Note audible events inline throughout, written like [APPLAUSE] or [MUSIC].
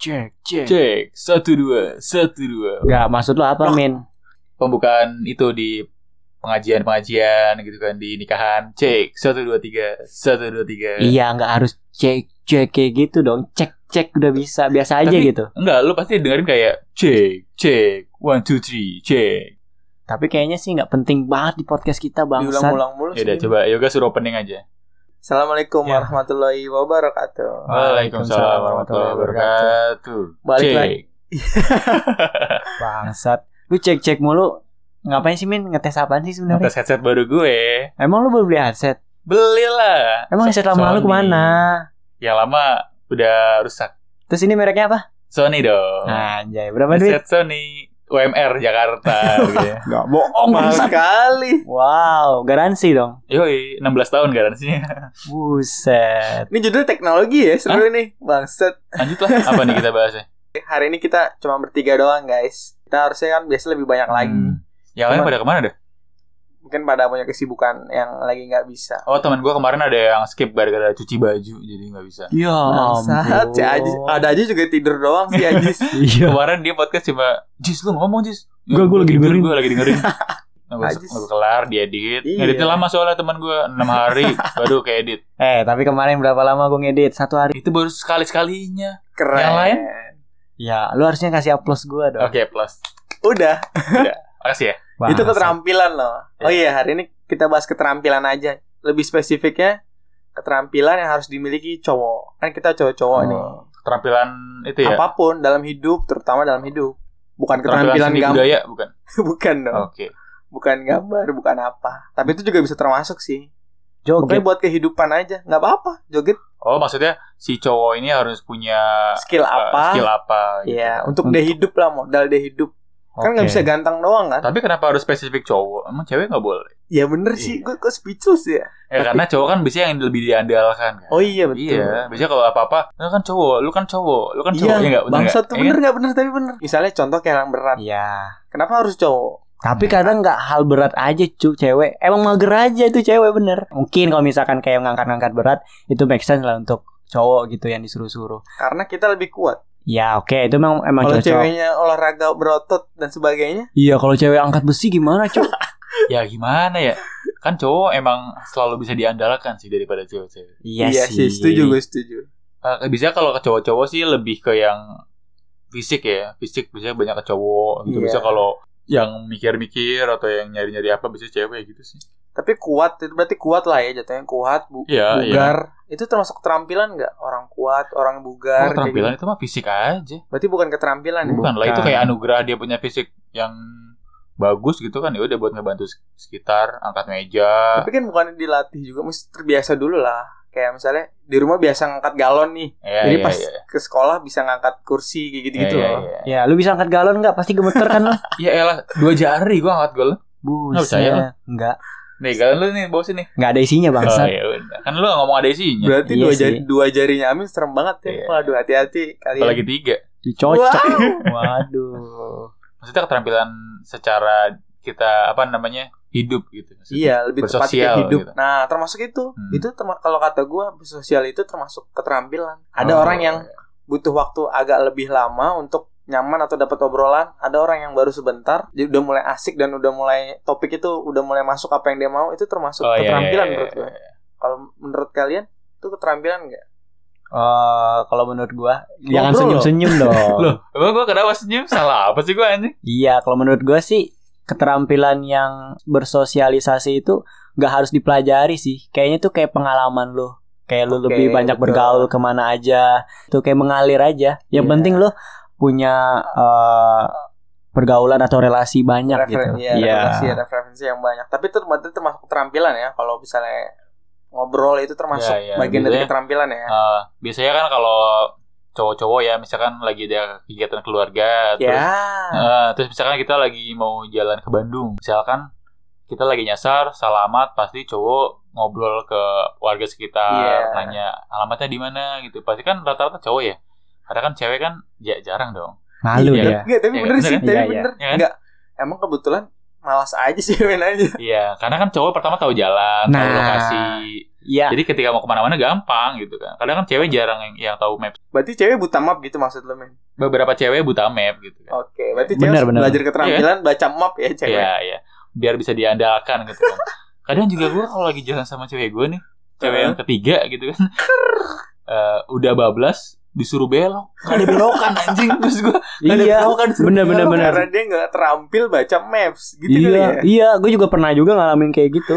cek, cek. Cek satu dua satu dua. Enggak, maksud lo apa, Rock. Min? Pembukaan itu di pengajian-pengajian gitu kan di nikahan. Cek satu dua tiga satu dua tiga. Iya, nggak harus cek, cek kayak gitu dong. Cek, cek udah bisa, biasa aja Tapi- gitu. Enggak, lu pasti dengerin kayak cek cek one two three cek. Tapi kayaknya sih nggak penting banget di podcast kita, Bangsat. Diulang-ulang mulu Ya udah coba yoga suruh opening aja. Assalamualaikum Ya. warahmatullahi wabarakatuh. Waalaikumsalam warahmatullahi wabarakatuh. Balik Cek. lagi. [LAUGHS] Bangsat. Lu cek-cek mulu. Ngapain sih, Min? Ngetes apaan sih sebenarnya? Ngetes headset baru gue. Emang lu baru beli headset? Belilah. Emang headset lama lu ke mana? Yang lama udah rusak. Terus ini mereknya apa? Sony dong. Anjay, berapa duit? Headset Sony UMR Jakarta [LAUGHS] gitu ya. Gak bohong, sekali. Wow, garansi dong. Yoi, 16 tahun garansinya. Buset. Ini judul teknologi ya seru nih. Bangset. Lanjut lah, apa nih kita bahasnya? [LAUGHS] Hari ini kita cuma bertiga doang guys. Kita harusnya kan biasa lebih banyak lagi. Hmm. Yang lain pada ke mana deh? Mungkin pada punya kesibukan yang lagi nggak bisa. Oh teman gue kemarin ada yang skip gara-gara cuci baju jadi nggak bisa. Ya Bangsat. Si Ajis, ada aja juga tidur doang si Ajis. [LAUGHS] Iya. Kemarin dia podcast cuma Jis lu ngomong Jis. Gua- gua lagi dengerin. Gue lagi [LAUGHS] dengerin. Nggak gue kelar diedit. Iya. Ngeditnya lama soalnya teman gue 6 hari [LAUGHS] baru keedit. Eh, tapi kemarin berapa lama gue ngedit? Satu hari. Itu baru sekali sekalinya. Keren. Yang lain? Ya, lu harusnya kasih applause gue dong. Oke plus. Udah. Makasih ya. Itu Bangsat. keterampilan loh. Oh iya, hari ini kita bahas keterampilan aja. Lebih spesifiknya keterampilan yang harus dimiliki cowok. Kan kita cowok-cowok nih. Oh, Keterampilan itu ya. Apa pun dalam hidup, terutama dalam hidup. Bukan Keterampilan keterampilan gambar, budaya [LAUGHS] bukan? bukan dong. Oke. Bukan gambar, bukan apa. Tapi itu juga bisa termasuk sih. Joget. Pokoknya buat kehidupan aja, nggak apa-apa. Joget Oh maksudnya si cowok ini harus punya skill eh, apa? skill apa? gitu. Iya, untuk dia hidup lah, modal dia hidup. Kan nggak Oke. bisa ganteng doang kan? Tapi kenapa harus spesifik cowok? Emang cewek nggak boleh? Ya bener sih, Iya. gue kok speechless ya. Ya Tapi- karena cowok kan biasanya yang lebih diandalkan kan. Oh iya betul. Iya, biasanya kalau apa-apa, lu kan cowok, lu kan cowok, lu kan cowok, Iya, ya enggak bener bangsa nggak? tuh Iya bener kan? nggak bener tapi bener. Misalnya contoh kayak yang berat. Iya. Kenapa harus cowok? Tapi kadang nggak hal berat aja cu cewek. Emang mager aja itu cewek bener. Mungkin kalau misalkan kayak ngangkat-ngangkat berat itu make sense lah untuk cowok gitu yang disuruh-suruh. Karena kita lebih kuat. Ya oke itu memang emang Kalau cocok. ceweknya olahraga berotot dan sebagainya, Iya kalau cewek angkat besi gimana cu? [LAUGHS] Ya gimana ya? Kan cowok emang selalu bisa diandalkan sih daripada cewek-cewek. iya, sih. Setuju gue setuju. Eh, biasanya kalau ke cowok-cowok sih lebih ke yang fisik ya, fisik biasanya banyak ke cowok. Gitu. Iya. Bisa kalau yang mikir-mikir atau yang nyari-nyari apa bisa cewek gitu sih. Tapi kuat itu berarti kuat lah ya jatuhnya kuat, bu Iya, bugar. Itu termasuk keterampilan nggak? Orang kuat, orang Oh, bugar. keterampilan gitu. itu mah fisik aja. Berarti bukan keterampilan ya? Bukan lah itu Bukan. kayak anugerah dia punya fisik yang bagus gitu kan ya udah buat ngebantu sekitar angkat meja. Tapi kan bukan dilatih juga, mesti terbiasa dulu lah. Kayak misalnya di rumah biasa ngangkat galon nih. Ya, Jadi ya, pas ya. ke sekolah bisa ngangkat kursi kayak gitu-gitu Ya, ya, loh. ya. Ya lu bisa angkat galon nggak? Pasti gemeter kan lo? [LAUGHS] Ya elah, dua jari gua angkat gol. Nggak percaya. Enggak. Nih, galon lu nih bawa sini. Enggak ada isinya Oh, bangsat. ya udah. Kan lu ngomong ada isinya. Berarti Iya dua, sih. jari, dua jarinya Amin serem banget ya. Iya. Waduh hati-hati kalian. Apalagi tiga. Dicocok. Wow. [LAUGHS] Waduh. Maksudnya keterampilan secara kita apa namanya hidup gitu. Maksudnya. Iya, lebih tepat ke Bersosial hidup. gitu. Nah, termasuk itu. Hmm. Itu kalau kata gua sosial itu termasuk keterampilan. Ada Oh, orang yang butuh waktu agak lebih lama untuk nyaman atau dapat obrolan. Ada orang yang baru sebentar, jadi udah mulai asik dan udah mulai topik itu udah mulai masuk apa yang dia mau. Itu termasuk Oh, iya, keterampilan iya, iya, menurut iya. gua. Kalau menurut kalian itu keterampilan nggak? Eh, kalau menurut gua jangan senyum-senyum [LAUGHS] dong. Loh, emang gua kenapa senyum? Salah apa sih gua anjing? Iya, kalau menurut gua sih keterampilan yang bersosialisasi itu nggak harus dipelajari sih. Kayaknya tuh kayak pengalaman lo. Kayak lu Oke, lebih banyak betul. bergaul ke mana aja. Tuh kayak mengalir aja. Yang Iya. penting lo punya eh, pergaulan atau relasi banyak Referen- gitu. iya, referensi, referensi yang banyak. Tapi itu termasuk keterampilan ya. Kalau misalnya ngobrol itu termasuk Iya, iya. bagian dari Biasanya- keterampilan ya. Eh, biasanya kan kalau cowok-cowok ya misalkan lagi ada kegiatan keluarga terus ya. Eh, terus misalkan kita lagi mau jalan ke Bandung, misalkan kita lagi nyasar, salamat, pasti cowok ngobrol ke warga sekitar, Iya. nanya alamatnya di mana gitu. Pasti kan rata-rata cowok ya. Karena kan cewek kan ya jarang dong. Malu Iya, dia. Enggak, tapi Iya, bener bener sih, kan? tapi Iya, iya. bener. Iya kan? Enggak. Emang kebetulan malas aja sih [LAUGHS] main aja. Iya, karena kan cowok pertama tahu jalan, tahu Nah. lokasi. Iya. Jadi ketika mau ke mana-mana gampang gitu kan. Kadang kan cewek jarang yang, yang tahu map. Berarti cewek buta map gitu maksud lo men? Beberapa cewek buta map gitu kan. Oke, berarti Benar, cewek benar. belajar keterampilan baca map ya cewek. Iya, iya. Biar bisa diandalkan gitu kan. [LAUGHS] Kadang juga gue kalau lagi jalan sama cewek gue nih, cewek yang ketiga gitu kan. eh, udah bablas disuruh belok. Gak ada belokan anjing terus gue. Iya. belokan disuruh Bener bener belok. bener. Karena dia nggak terampil baca maps gitu kali Iya, ya. iya, gue juga pernah juga ngalamin kayak gitu.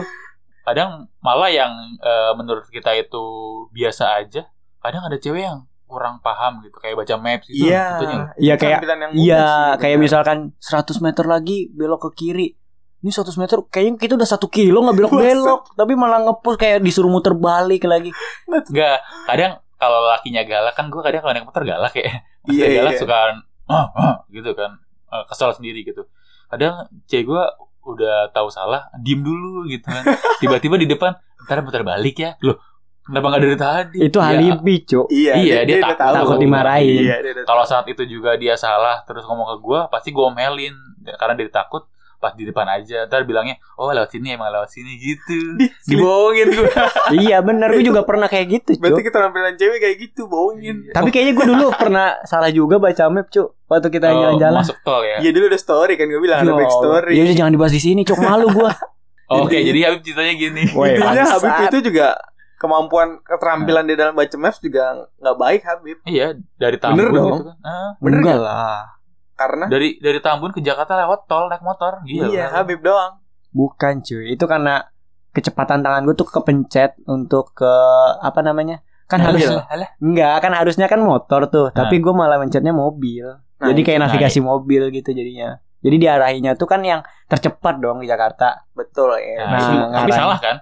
Kadang malah yang eh, menurut kita itu biasa aja. Kadang ada cewek yang kurang paham gitu kayak baca maps gitu. Iya. Itunya. itu Iya, kayak- Iya, sih, kayak benar. misalkan 100 meter lagi belok ke kiri. Ini 100 meter kayaknya kita udah satu kilo nggak belok-belok, tapi malah ngepush kayak disuruh muter balik lagi. Enggak, kadang kalau lakinya galak kan gue kadang kalau naik motor galak ya. [LAUGHS] Iya, dia galak iya. suka ah, ah, gitu kan. Eh, kesel sendiri gitu. Kadang cewek gue udah tahu salah, diem dulu gitu kan. [LAUGHS] Tiba-tiba di depan, ntar muter balik ya. Loh, kenapa nggak dari tadi? Itu Ya, alibi, Cuk. Iya, Iya, dia udah takut. tahu. Takut dimarahin. Iya, dia Kalau saat itu juga dia salah terus ngomong ke gue, pasti gue omelin karena dia takut pas di depan aja ntar bilangnya oh lewat sini emang lewat sini gitu [LAUGHS] Di- dibohongin gue [LAUGHS] iya bener, gue juga pernah kayak gitu, Berarti Cuk. keterampilan cewek kayak gitu, bohongin. Tapi kayaknya gue dulu pernah salah juga baca map, Cuk. Waktu kita Oh, jalan-jalan. masuk tol ya Iya dulu ada story kan gue bilang ada Ya back Allah. story. Ya udah jangan dibahas di sini, Cuk. Malu gua. [LAUGHS] oke jadi Habib ceritanya gini Intinya. Habib itu juga kemampuan keterampilan di dalam baca maps juga nggak baik Habib Iya, dari Bener Tambun dong. gitu kan. Ah, Bener Enggak nggak? lah. Karena dari dari Tambun ke Jakarta lewat tol naik motor. Gila. iya Habib doang. Bukan, cuy. Itu karena kecepatan tangan gue tuh kepencet untuk ke apa namanya? Kan harus Alah, alah. enggak, kan harusnya kan motor tuh, tapi gue malah mencetnya mobil. Nah, Jadi kayak navigasi mobil gitu jadinya. Jadi diarahinya tuh kan yang tercepat dong di Jakarta. Betul ya. Nah, Nah, tapi salah kan?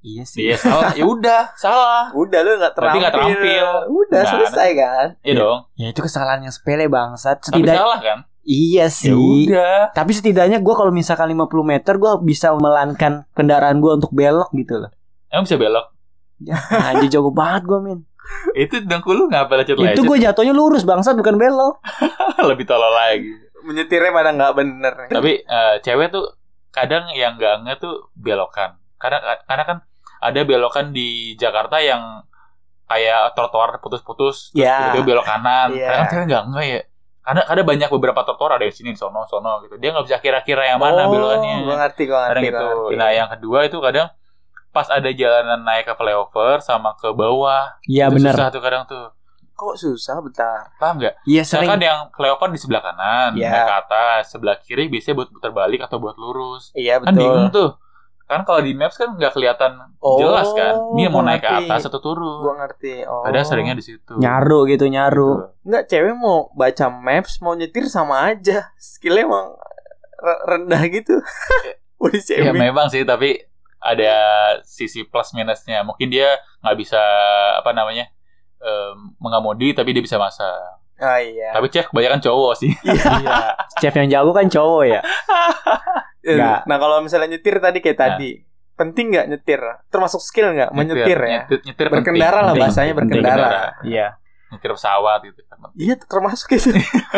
Iya sih. Iya, salah. Ya udah, salah. Udah lu nggak Berarti terampil. nggak terampil. Udah Gimana selesai kan. Iya Iya. dong. Ya itu kesalahan yang sepele bangsat. Tapi Setidak salah kan? iya Ya sih. udah. Tapi setidaknya gue kalau misalkan 50 meter gue bisa melankan kendaraan gue untuk belok gitu loh. Emang bisa belok. Ya, anjir jago banget gue min. Itu dengkul lu ngapa lecet-lecet? Itu gue jatuhnya lurus bangsat bukan belok. [LAUGHS] lebih tolol lagi. Menyetirnya pada nggak bener. Tapi eh, cewek tuh kadang yang gak nge tuh belokan. Karena karena kan ada belokan di Jakarta yang kayak trotoar putus-putus terus Ya. tiba-tiba belok kanan. Iya. Karena kan cewek gak nge ya. Karena ada banyak beberapa trotoar ada di sini, di sono, sono gitu. Dia nggak bisa kira-kira yang mana oh, belokannya. Gue ngerti, gue kadang ngerti. gitu. ngerti. Nah, yang kedua itu kadang pas ada jalanan naik ke flyover sama ke bawah. Iya benar. Susah tuh kadang tuh. kok susah bentar. Paham nggak? Iya sering. Misalkan yang flyover di sebelah kanan, Iya. naik ke atas, sebelah kiri biasanya buat putar balik atau buat lurus. Iya Kan betul. bingung tuh. Kan kalau di maps kan nggak kelihatan Oh, jelas kan. Dia mau gua naik ke atas atau turun. Gue ngerti. Oh. Kadang seringnya di situ. Nyaru gitu nyaru. Gitu. Enggak, cewek mau baca maps, mau nyetir sama aja. Skillnya emang re- rendah gitu. [LAUGHS] Ya memang sih, tapi ada sisi plus minusnya. Mungkin dia nggak bisa apa namanya em, mengemudi, tapi dia bisa masak. Ah iya. Tapi chef kebanyakan cowok sih. Iya. [LAUGHS] Chef yang jago kan cowok ya. [LAUGHS] Nggak. Nah kalau misalnya nyetir tadi kayak Nah. tadi, penting nggak nyetir? Termasuk skill nggak menyetir ya? Nyetir, nyetir Berkendara penting, lah penting, bahasanya penting. berkendara. Iya. Nyetir pesawat gitu kan. Iya termasuk itu.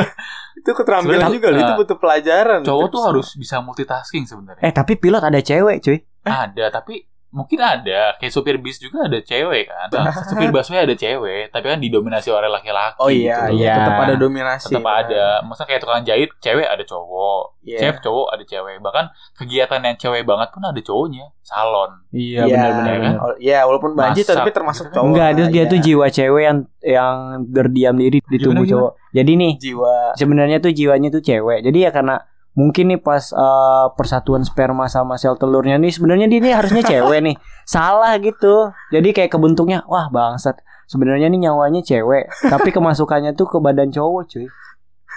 [LAUGHS] itu keterampilan juga loh. Itu nah, butuh pelajaran. Cowok tuh harus bisa multitasking sebenarnya. Eh tapi pilot ada cewek cuy. Ada, tapi mungkin ada. Kayak supir bis juga ada cewek kan. Nah, [LAUGHS] supir busway ada cewek, tapi kan didominasi oleh laki-laki. Oh iya, gitu. iya. tetap ada dominasi. Tetap ada. Masa kayak tukang jahit, cewek ada cowok. Iya. Chef cowok ada cewek. Bahkan kegiatan yang cewek banget pun ada cowoknya. Salon. Iya Iya, benar-benar. kan? Iya, walaupun banjir tapi termasuk gitu kan. cowok. Enggak, dia, lah, dia iya. tuh jiwa cewek yang yang berdiam diri di tubuh cowok. Jadi nih, jiwa. sebenarnya tuh jiwanya tuh cewek. Jadi ya karena mungkin nih pas eh, persatuan sperma sama sel telurnya nih sebenarnya dia nih harusnya cewek nih. [LAUGHS] Salah gitu. Jadi kayak kebentuknya wah bangsat. Sebenarnya nih nyawanya cewek, tapi kemasukannya tuh ke badan cowok, cuy.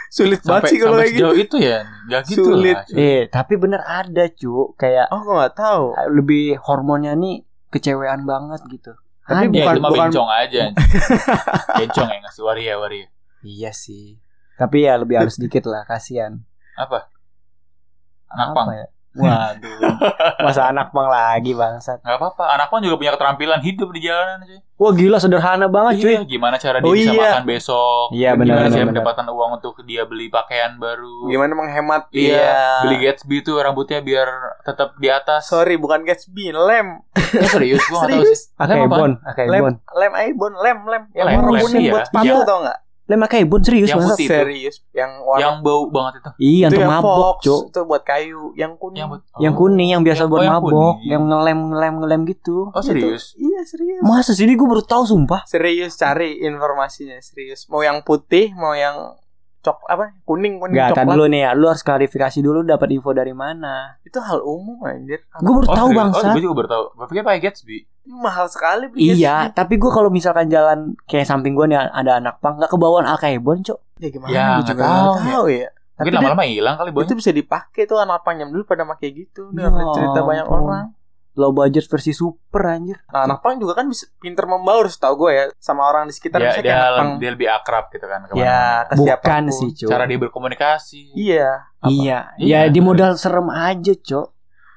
Sulit banget Sampai, sih kalau sampai kayak gitu. itu ya. Gak gitu Sulit. lah. Eh, tapi bener ada, cu. Kayak Oh, gue nggak tahu. lebih hormonnya nih kecewean banget gitu. Tapi Ada. Ya bukan- itu mah bukan- bencong aja. [LAUGHS] bencong ya ngasih waria waria. Iya sih. Tapi ya lebih harus dikit lah, kasihan. Apa? Anak Apa pang. ya? Waduh. [LAUGHS] Masa anak pang lagi bangsat. Nggak apa-apa. Anak pang juga punya keterampilan hidup di jalanan cuy. Wah gila sederhana banget cuy. Iya, gimana cara dia Oh, bisa iya. makan besok? Iya, benar, Gimana cara mendapatkan uang untuk dia beli pakaian baru? Gimana menghemat Iya, beli Gatsby tuh rambutnya biar tetap di atas. Sorry, bukan Gatsby, lem. Ya, [LAUGHS] serius, gua nggak tahu Serius? sih. Lem apaan? Akaibon, Akaibon. Lem, lem Aibon, lem, lem. Yang Lem, warna lem, kuning iya. buat sepatu Iya. tau nggak? Lem Akaibon serius Yang putih. Serius, yang warna Yang bau banget itu. Iya, itu yang mabok, Cuk. itu buat kayu. Yang kuning. Yang, buat- Yang oh. kuning yang biasa Yang- buat oh, yang mabok, kuning. yang ngelem ngelem ngelem gitu. Oh, serius? Iya serius. Masa sih ini gue baru tahu sumpah. Serius cari informasinya serius. Mau yang putih, mau yang cok apa kuning kuning kan coklat dulu nih ya. Lu harus klarifikasi dulu dapat info dari mana. itu hal umum anjir. Gue baru Oh, tahu serius? bangsa. Oh, gue juga baru tahu. Gue pikir pakai Gatsby. Ini mahal sekali beli Iya, tapi gue kalau misalkan jalan kayak samping gue nih ada anak pang nggak kebawaan Akaibon, Cok. Gatsby. Ya gimana Ya, gue nggak juga tahu, nggak tahu ya. Mungkin Tapi dia- lama-lama hilang kali, Boy. itu bisa dipakai tuh anak panjang dulu pada pakai gitu. Ya Dengar cerita banyak ampun. orang. Low budget versi super anjir. Nah, anak pang juga kan bisa pinter membaur setahu gue ya sama orang di sekitar dia, misalnya dia, pang. dia lebih akrab gitu kan Ya, ke mana-mana. ke Bukan sih, Cok. Cara dia berkomunikasi. Iya. Apa? Iya, Iya. ya di modal serem aja, Cok.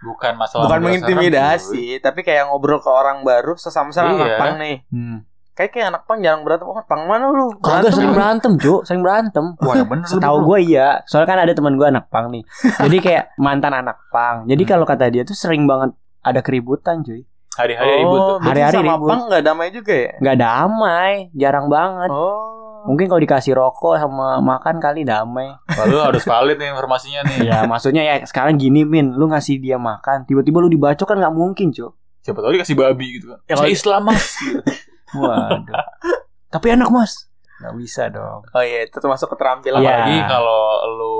Bukan masalah Bukan mengintimidasi, tapi kayak ngobrol ke orang baru sesama misalnya Iya. anak pang nih. Hmm. Kayak kayak anak pang jarang berantem. Oh, pang mana lu? Kagak sering lu?" berantem, Cok. Sering berantem. [LAUGHS] Wah, yang bener. Setahu gue iya, soalnya kan ada teman gue anak pang nih. [LAUGHS] Jadi kayak mantan anak pang. Jadi Hmm. kalau kata dia tuh sering banget ada keributan, cuy. Hari-hari ribut tuh. Oh, Hari-hari sama ribut. nggak damai juga ya? Nggak damai, jarang banget. Oh. Mungkin kalau dikasih rokok sama makan kali damai. Lalu harus valid nih informasinya nih. ya maksudnya ya sekarang gini Min, lu ngasih dia makan, tiba-tiba lu dibacok kan nggak mungkin, Cok. Siapa tahu dikasih babi gitu kan. Ya, Saya kalau- Islam, Mas. [LAUGHS] Gitu. Waduh. Tapi enak, Mas. Nggak bisa dong. Oh iya, itu termasuk keterampilan. Iya. Apalagi kalau lu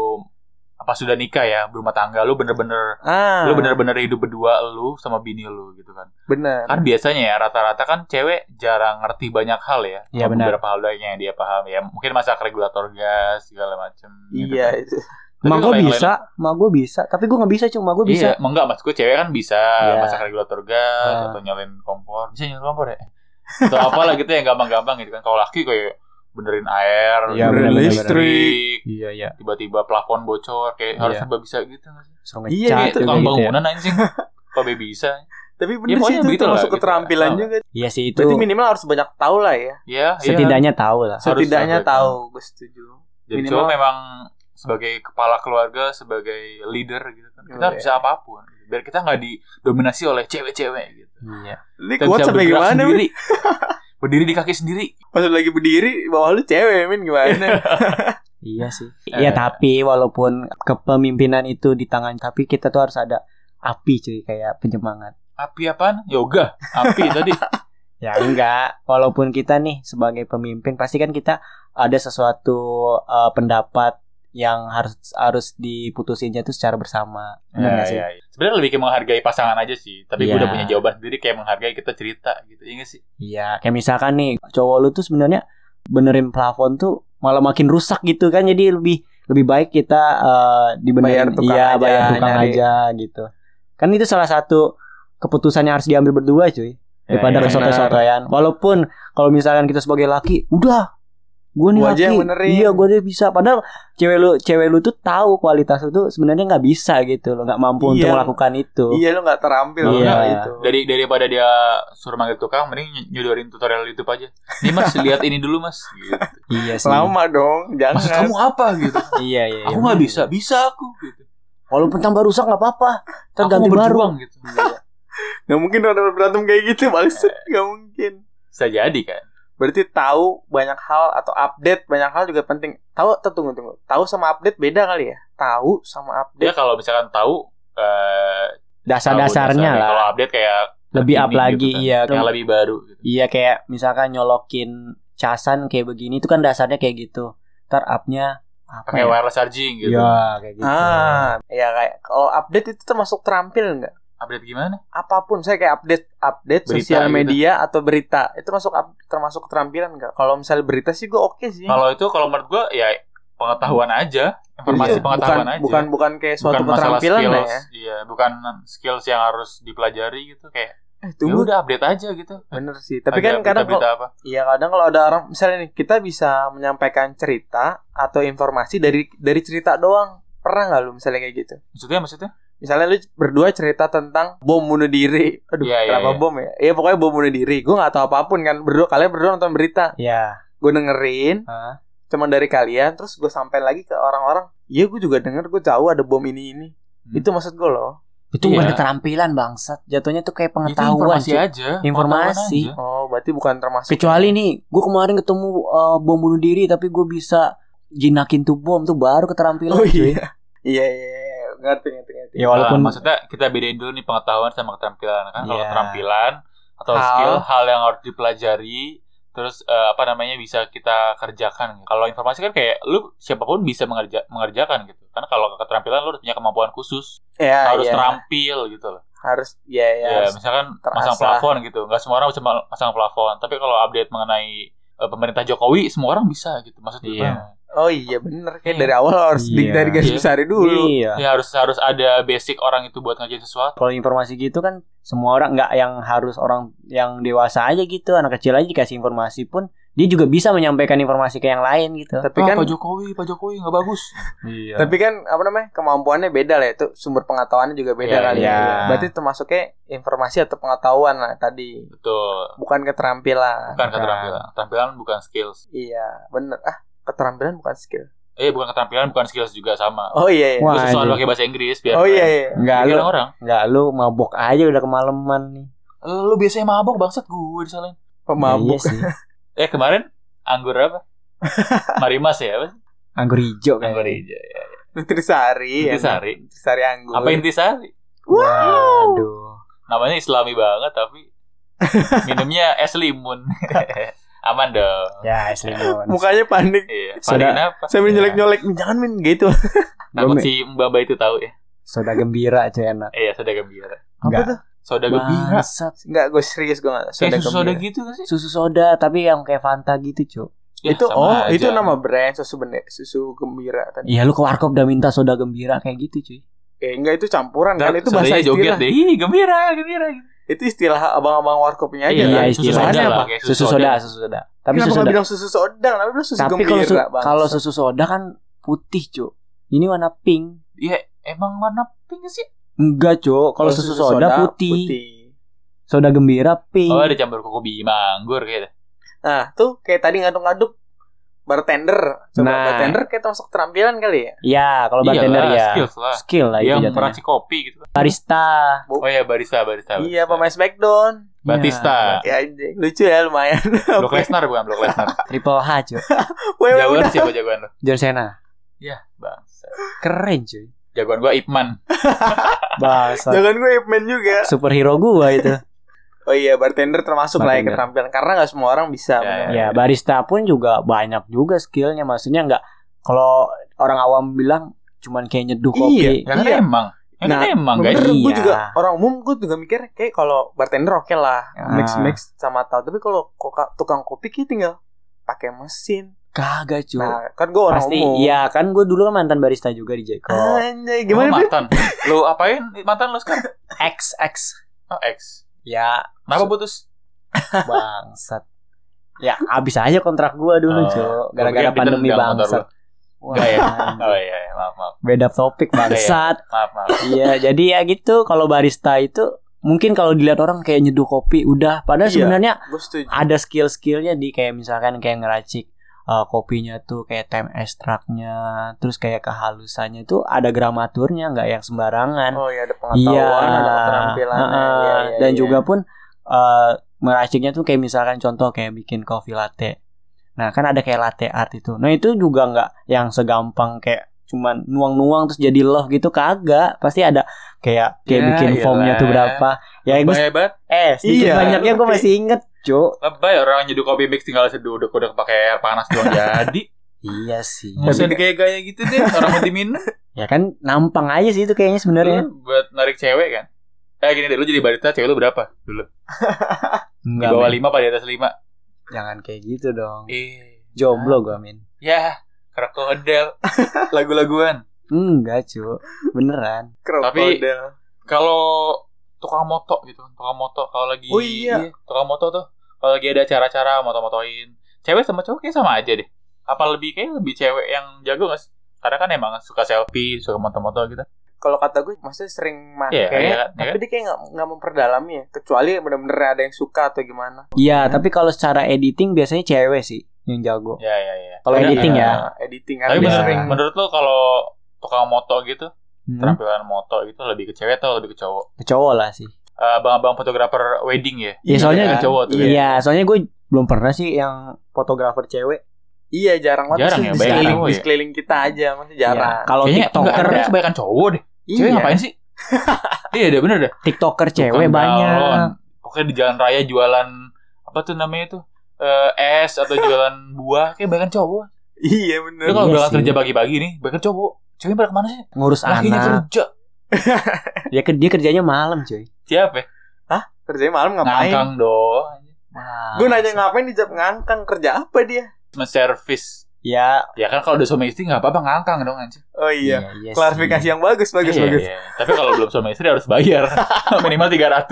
apa sudah nikah ya, berumah tangga lu bener-bener Ah, lu bener-bener hidup berdua lu sama bini lu gitu kan. bener. Kan biasanya ya rata-rata kan cewek jarang ngerti banyak hal ya. Iya, Cuma benar. Beberapa hal doang yang dia paham ya. Mungkin masak regulator gas segala macem. gitu Iya kan. itu. Kalau gue bisa, mak gue bisa, tapi gue nggak bisa cuma gue bisa. Iya, enggak mas gue cewek kan bisa Iya. masak regulator gas Ah. atau nyalain kompor. Bisa nyalain kompor ya? atau apalah gitu yang gampang-gampang gitu kan. Kalau laki kayak benerin air, Iya, benerin listrik, Iya iya. tiba-tiba plafon bocor kayak Iya. harus serba bisa gitu nggak sih? Iya, ngecat Kayak gitu, juga tukang gitu ya. bangunan anjing. Kok be bisa? Tapi Ya, bener sih pokoknya itu termasuk gitu. keterampilan Ah. juga. Iya sih itu. Berarti minimal harus banyak tahu lah ya. Ya, Setidaknya tahu lah. Harus Setidaknya tahu, tahu, gue setuju. Jadi minimal- cowok memang sebagai kepala keluarga, sebagai leader gitu kan. Kita Oh, bisa apa pun. Biar kita nggak didominasi oleh cewek-cewek gitu. Iya. Ini kuat sampai gimana? [LAUGHS] Berdiri di kaki sendiri. Pas lagi berdiri, bawah lu cewek, Min gimana? [LAUGHS] Iya sih. Eh. Iya tapi walaupun kepemimpinan itu di tangan tapi kita tuh harus ada api cuy kayak penyemangat. Api apaan? Yoga. Api [LAUGHS] tadi. Ya enggak, walaupun kita nih sebagai pemimpin pasti kan kita ada sesuatu eh, pendapat yang harus harus diputusinnya itu secara bersama. Benar Ya, ya, ya. Sebenarnya lebih kayak menghargai pasangan aja sih. Tapi gue Iya. udah punya jawaban sendiri kayak menghargai kita cerita gitu. Iya sih? Iya, kayak misalkan nih cowok lu tuh sebenarnya benerin plafon tuh malah makin rusak gitu kan. Jadi lebih lebih baik kita eh, dibenerin Bayar tukang iya, aja, bayar tukang nyari. aja gitu. Kan itu salah satu keputusan yang harus diambil berdua cuy. Daripada Ya, ya, kesotoy-sotoyan. Walaupun kalau misalkan kita sebagai laki, udah gue nih Gua laki, aja yang benerin. iya gue dia bisa. Padahal cewek lu, cewek lu tuh tahu kualitas lu tuh sebenarnya nggak bisa gitu loh, nggak mampu untuk Iya. melakukan itu. iya lu nggak terampil Iya. itu. Dari daripada dia suruh manggil tukang, mending ny- nyudorin tutorial YouTube aja. Nih mas, [LAUGHS] lihat ini dulu mas. Gitu. Iya sih. Lama dong, jangan. Maksud kamu apa gitu? [LAUGHS] Iya iya. Aku iya. nggak bisa, bisa aku. Gitu. Walaupun tambah rusak nggak apa-apa. Aku Terganti baru. gitu. [LAUGHS] Nggak mungkin orang berantem kayak gitu, maksud nggak mungkin. Bisa jadi kan. Berarti tahu banyak hal atau update banyak hal juga penting. Tahu tunggu tunggu. Tahu sama update beda kali ya? Tahu sama update. kalau misalkan tahu eh, Dasar-dasarnya dasarnya. Kalau lah. update kayak Lebih up lagi kan. iya. yang lebih baru. Gitu. Iya kayak misalkan nyolokin casan kayak begini itu kan dasarnya kayak gitu. Ntar upnya apa Pakai ya? wireless charging gitu. Iya kayak gitu. Ah, ya kayak kalau update itu termasuk terampil nggak? Update gimana? Apa pun, saya kayak update update Berita sosial gitu. media atau berita itu masuk up- termasuk keterampilan nggak? Kalau misalnya berita sih gue oke sih. Kalau itu kalau menurut gua ya pengetahuan aja, informasi Iya, pengetahuan bukan, aja. Bukan bukan kayak suatu bukan keterampilan lah skills, ya. iya, bukan skills yang harus dipelajari gitu kayak Eh, ya tunggu. udah update aja gitu. Bener sih. Tapi Ada kan kadang kalau? Iya kadang kalau ada orang misalnya nih kita bisa menyampaikan cerita atau informasi dari dari cerita doang pernah nggak lu misalnya kayak gitu? Maksudnya maksudnya? Misalnya lu berdua cerita tentang bom bunuh diri. Aduh, Iya, iya, kenapa iya. bom ya? Iya pokoknya bom bunuh diri. Gue nggak tahu apa pun kan. Berdua kalian berdua nonton berita. Ya. Gue dengerin. Hah? Cuman dari kalian. Terus gue sampai lagi ke orang-orang. Iya gue juga denger. Gue tahu ada bom ini ini. Hmm. Itu maksud gue loh. Itu Iya. bukan keterampilan bangsat. Jatuhnya tuh kayak Itu pengetahuan. informasi cuy. aja. Informasi. aja. Oh berarti bukan termasuk. Kecuali nih, gue kemarin ketemu uh, bom bunuh diri tapi gue bisa jinakin tuh bom tuh baru keterampilan Oh cuy. iya. Iya iya. Ngerti ngerti ngerti. Ya walaupun Nah, maksudnya kita bedain dulu nih pengetahuan sama keterampilan kan. Kalau Iya. keterampilan atau Hal. skill hal yang harus dipelajari terus eh, apa namanya bisa kita kerjakan. Kalau informasi kan kayak lu siapa pun bisa mengerja mengerjakan gitu. Karena kalau keterampilan lu harus punya kemampuan khusus, Ya, harus iya. terampil gitu loh. Harus ya ya. Ya, harus- misalkan terasa. masang plafon gitu. Nggak semua orang bisa ma- masang plafon. Tapi kalau update mengenai eh, pemerintah Jokowi, semua orang bisa gitu. Maksudnya Iya. Oh iya bener. Kayak Iya. dari awal harus Iya. di- dari garis Iya. besar dulu. Iya. ya harus harus ada basic orang itu buat ngerjain sesuatu. Kalau informasi gitu kan semua orang nggak yang harus orang yang dewasa aja gitu, anak kecil aja dikasih informasi pun dia juga bisa menyampaikan informasi ke yang lain gitu. Tapi Ah, kan Pak Jokowi, Pak Jokowi nggak bagus. [LAUGHS] Iya. tapi kan apa namanya kemampuannya beda lah itu sumber pengetahuannya juga beda Iya, kali iya. ya. Berarti termasuknya informasi atau pengetahuan lah tadi, Betul. bukan keterampilan. Bukan keterampilan. Keterampilan bukan skills. Iya bener. Ah keterampilan bukan skill. Eh bukan keterampilan bukan skills juga sama. Oh iya. iya. Wah, anjing. pakai bahasa Inggris biar Oh iya iya. Enggak lu, orang. enggak lu mabok aja udah kemalaman nih. Lu biasanya mabok bangsat gue disalahin. Pemabuk. Iya sih. [LAUGHS] Eh kemarin anggur apa? [LAUGHS] Marimas ya? Apa? sih? Anggur hijau Anggur kayaknya. hijau. Ya. Nutrisari. ya. Intisari. Nutrisari anggur. Apa intisari? Wow. Waduh. Namanya Islami banget tapi [LAUGHS] minumnya es limun. Aman dong. Ya, limon. Mukanya panik. Iya. Soda- Paling apa? Sambil nyelek-nyelek. "Min, Jangan min gitu. [LAUGHS] Takut si Mbak Mbak itu tahu ya. Soda gembira cuy enak. Iya, soda gembira. Apa Enggak. tuh? Soda gembira. Enggak, gue serius gue enggak. Kayak susu soda gitu gak sih? Susu soda tapi yang kayak Fanta gitu, Cuk. Ya, itu oh, aja. itu nama brand susu bener, susu gembira tadi. Iya, lu ke warkop udah minta soda gembira kayak gitu, cuy. Eh enggak itu campuran kan itu bahasa sodanya joget istilah. deh. Ih, gembira, gembira. Itu istilah abang-abang warkopnya aja Iya, kan. susu istilahnya soda apa? Susu soda, susu soda. Tapi Kenapa susu soda. bilang susu soda? Kenapa bilang susu Tapi gembira? kalau su- Bang? kalau susu soda kan putih, Cuk. Ini warna pink. Iya, emang warna pink sih? Enggak, Cuk. Kalau susu, soda, putih. Soda gembira pink. Oh, ada campur koko bima anggur gitu. Nah, tuh kayak tadi ngaduk-ngaduk bartender. Coba Nah. bartender kayak termasuk keterampilan kali ya? Iya, kalau bartender Iyalah, ya. skills lah. Skill lah itu Yang jatuhnya. meracik kopi gitu. Barista. Oh iya, barista, barista. Iya, barista. pemain Smackdown. Batista. Ya anjing, lucu ya lumayan. [LAUGHS] Blok Lesnar bukan Blok Lesnar. [LAUGHS] Triple H, [LAUGHS] weh, Jagoan udah. siapa jagoan lo? John Cena. Ya, bangsa. Keren, cuy. Jagoan gua Ipman. Bahasa Jangan gue Ipman juga. superhero gua itu. Oh iya, bartender termasuk lah ya Bartender. keterampilan karena nggak semua orang bisa. Ya, bener. Ya, barista pun juga banyak juga skillnya. Maksudnya nggak kalau orang awam bilang cuman kayak nyeduh kopi. Ya kan Iya. emang. Ya kan Nah, emang guys. gue Iya. juga orang umum gue juga mikir kayak kalau bartender oke lah Ah. mix mix sama tahu tapi kalau tukang kopi kayak tinggal pakai mesin Kagak, cuy. nah kan gue orang Pasti umum iya kan gue dulu kan mantan barista juga di Jeko. Anjay, Gimana gimana Bil? mantan? Lu apain mantan lu sekarang? X X. Oh, ex. Ya, Kenapa putus? [LAUGHS] bangsat. Ya, habis aja kontrak gua dulu, Oh, gua Gara-gara pandemi bangsat. Wah, ya? Oh iya, iya. maaf, maaf. beda topik bangsat. Maaf, maaf. Iya, jadi ya gitu kalau barista itu mungkin kalau dilihat orang kayak nyeduh kopi udah padahal Iya. sebenarnya ada skill-skillnya di kayak misalkan kayak ngeracik uh, kopinya tuh kayak time extractnya terus kayak kehalusannya itu ada gramaturnya nggak yang sembarangan. Oh iya ada pengetahuan ada keterampilan Heeh. dan juga pun uh, meraciknya tuh kayak misalkan contoh kayak bikin coffee latte. Nah kan ada kayak latte art itu. Nah itu juga nggak yang segampang kayak cuman nuang-nuang terus jadi love gitu kagak pasti ada kayak kayak Ya, bikin foamnya tuh iyalah. berapa ya gue Hebat. eh sedikit Iya. banyaknya gue masih inget cuk Lebay orang nyeduh kopi mix tinggal seduh udah udah pakai air panas doang jadi. [LAUGHS] iya sih Nggak usah gaya-gaya gitu deh. Orang mau diminum. [LAUGHS] ya kan nampang aja sih itu kayaknya sebenarnya buat narik cewek kan. Eh gini deh, lu jadi barista cewek lu berapa dulu? [LAUGHS] Di bawah lima apa di atas lima? jangan kayak gitu dong Eh, jomblo gue min ya krokodil [LAUGHS] lagu-laguan. enggak cuk beneran krokodil Kalau tukang moto gitu, tukang moto kalau lagi Oh iya. tukang moto tuh kalau lagi ada acara-acara moto-motoin, cewek sama cowok kayak sama aja deh. Apa lebih kayak lebih cewek yang jago gak sih? Karena kan emang suka selfie, suka moto-moto gitu. kalau kata gue maksudnya sering make Iya, iya kan, iya tapi kan? dia kayak nggak nggak memperdalami ya kecuali bener-bener ada yang suka atau gimana Iya, Hmm. tapi kalau secara editing biasanya cewek sih yang jago. Ya ya ya. Kalau editing ya. Nah, editing kan Tapi bener- sering menurut lo kalau tukang moto gitu, Hmm, keterampilan moto itu lebih ke cewek atau lebih ke cowok? ke cowok lah sih. Eh, Abang-abang fotografer wedding ya. Iya, soalnya Kan cowok tuh. Iya. Iya, soalnya gue belum pernah sih yang fotografer cewek. iya jarang banget Jarang sih ya, di sekeliling, di ya. sekeliling kita aja masih jarang Iya. Kalau TikToker, enggak, kebanyakan cowok deh. Cewek Iya. ngapain sih? [LAUGHS] iya deh bener deh. TikToker cewek Tukang banyak. galon. Pokoknya di jalan raya jualan apa tuh namanya tuh? Eh, es atau [LAUGHS] jualan buah kayak banyak cowok. iya bener Lu kalau Iya berangkat sih. kerja pagi-pagi nih, banyak cowok. Cewek pada ke mana sih? Ngurus Lakinya anak. kerja. Dia, [LAUGHS] ke- dia kerjanya malam, cuy. Siapa? ya? kerjanya malam ngapain Ngangkang doang. Wah. gue nanya ngapain di jam ngangkang kerja apa dia Servis. Ya, Ya kan kalau udah suami istri nggak apa-apa ngangkang dong anjing. oh iya iya klarifikasi sih. yang bagus bagus Iya, bagus iya. Tapi kalau belum suami istri harus bayar [LAUGHS] minimal 300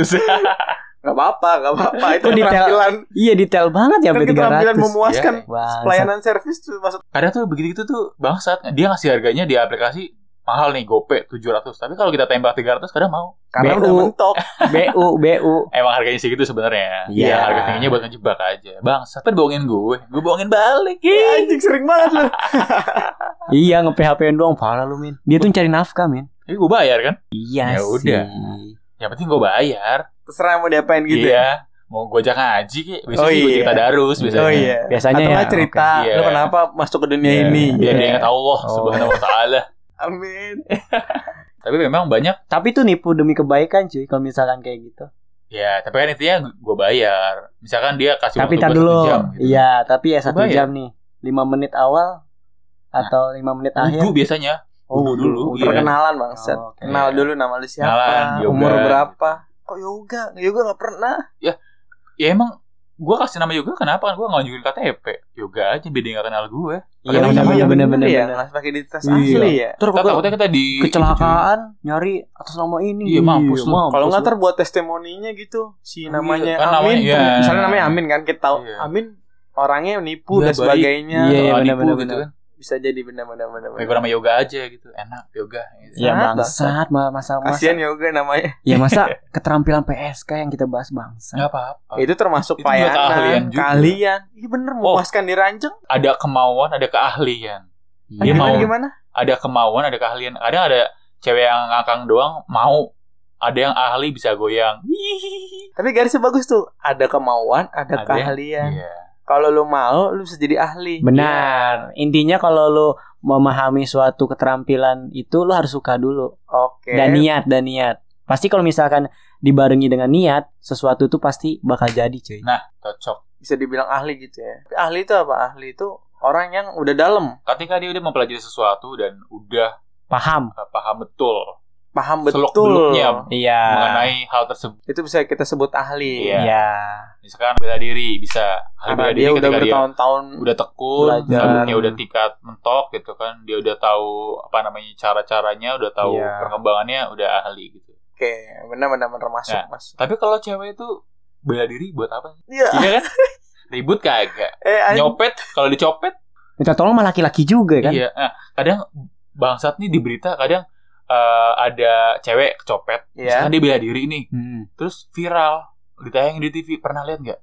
nggak apa-apa nggak apa-apa itu detail? keterampilan Iya, detail banget ya kan sampai keterampilan 300. memuaskan Wah, pelayanan servis tuh maksud Kadang tuh begitu-gitu tuh bangsat. Dia ngasih harganya di aplikasi mahal nih GoPay 700. Tapi kalau kita tembak 300 kadang mau. karena BU. udah mentok [LAUGHS] BU, BU. Emang harganya segitu sebenarnya. Iya. Ya, harga tingginya buat ngejebak aja. Bangsat, kan bohongin gue. Gue bohongin balik. Ya, anjing sering banget lu [LAUGHS] Iya, nge-PHP-in doang parah lu, Min. Dia tuh cari nafkah, Min. Tapi gue bayar kan. Iya Ya udah. Yang penting gue bayar. Terserah mau diapain gitu ya iya. Mau gue ajak ngaji ki. Biasanya Oh, sih gue iya. cerita darus biasanya. oh iya Biasanya atau ya, cerita oke. lu Iya. kenapa masuk ke dunia Iya, ini Biar Iya. dia ingat Allah Oh. subhanahu wa ta'ala. amin [LAUGHS] Tapi memang banyak Tapi itu nipu demi kebaikan, cuy. Kalau misalkan kayak gitu. Ya, tapi kan intinya gue bayar. Misalkan dia kasih tapi waktu dulu. satu jam. gitu. Iya, tapi ya satu jam nih. Lima menit awal atau lima menit akhir. Wudu biasanya. Oh, Wudu dulu. Iya. perkenalan bangset Oh, oke. kenal Iya. dulu nama lu siapa Kenalan, yoga. umur berapa kok yoga yoga nggak pernah Ya emang gue kasih nama yoga kenapa kan gue nggak nunjukin KTP. Yoga aja biar dia nggak kenal gue. Iya, Oh, bener bener bener ya nggak pakai identitas Iya. asli ya Terus takutnya kita di kecelakaan nyari atas nama ini. Iya, mampus lu. kalau nggak lu. ntar buat testimoninya gitu si Iya, namanya kan namanya, Amin iya. misalnya namanya Amin kan kita tahu Iya. Amin orangnya nipu Nggak dan sebagainya Iya, iya, bener, nipu bener, gitu bener. kan. Bisa jadi benar-benar benar Kayak gue nama yoga aja gitu. Enak yoga. Gitu. Ya Bangsat, bangsat, ma- masa masa. kasihan yoga namanya Ya masa [LAUGHS] keterampilan PSK yang kita bahas bangsa. Nggak apa-apa. itu termasuk Itu keahlian payanan juga. kalian iya bener memuaskan di ranjang Ada kemauan, ada keahlian. Iya. Dia mau. gimana Ada kemauan, ada keahlian. Kadang ada cewek yang ngangkang doang mau. Ada yang ahli bisa goyang. tapi garisnya bagus tuh ada kemauan ada, Ada yang- keahlian Iya. Kalau lu mau lu bisa jadi ahli Benar. Intinya kalau lu memahami suatu keterampilan itu lu harus suka dulu. oke Dan niat, dan niat. Pasti kalau misalkan dibarengi dengan niat, sesuatu itu pasti bakal jadi, cuy. Nah, cocok. bisa dibilang ahli gitu ya Tapi ahli itu apa ahli itu orang yang udah dalam Ketika dia udah mempelajari sesuatu dan udah Paham? paham betul paham betul Seluk-beluknya. Iya. mengenai hal tersebut. itu bisa kita sebut ahli Iya. Iya. Misalkan bela diri bisa. Ahli karena bela dia diri udah dia bertahun-tahun udah tekun, belajar. sabuknya udah tingkat mentok gitu kan. Dia udah tahu apa namanya cara-caranya, udah tahu Iya. perkembangannya, udah ahli gitu. oke benar-benar benar masuk Nah. mas Tapi kalau cewek itu bela diri buat apa? sih? iya Iya kan? Ribut kagak. [LAUGHS] eh. Nyopet kalau dicopet Minta tolong sama laki-laki juga kan? Iya. Nah, kadang bangsat nih di berita kadang eh, ada cewek kecopet, Iya. misalkan dia bela diri nih, Hmm. terus viral, ditayangin di TV. Pernah lihat nggak?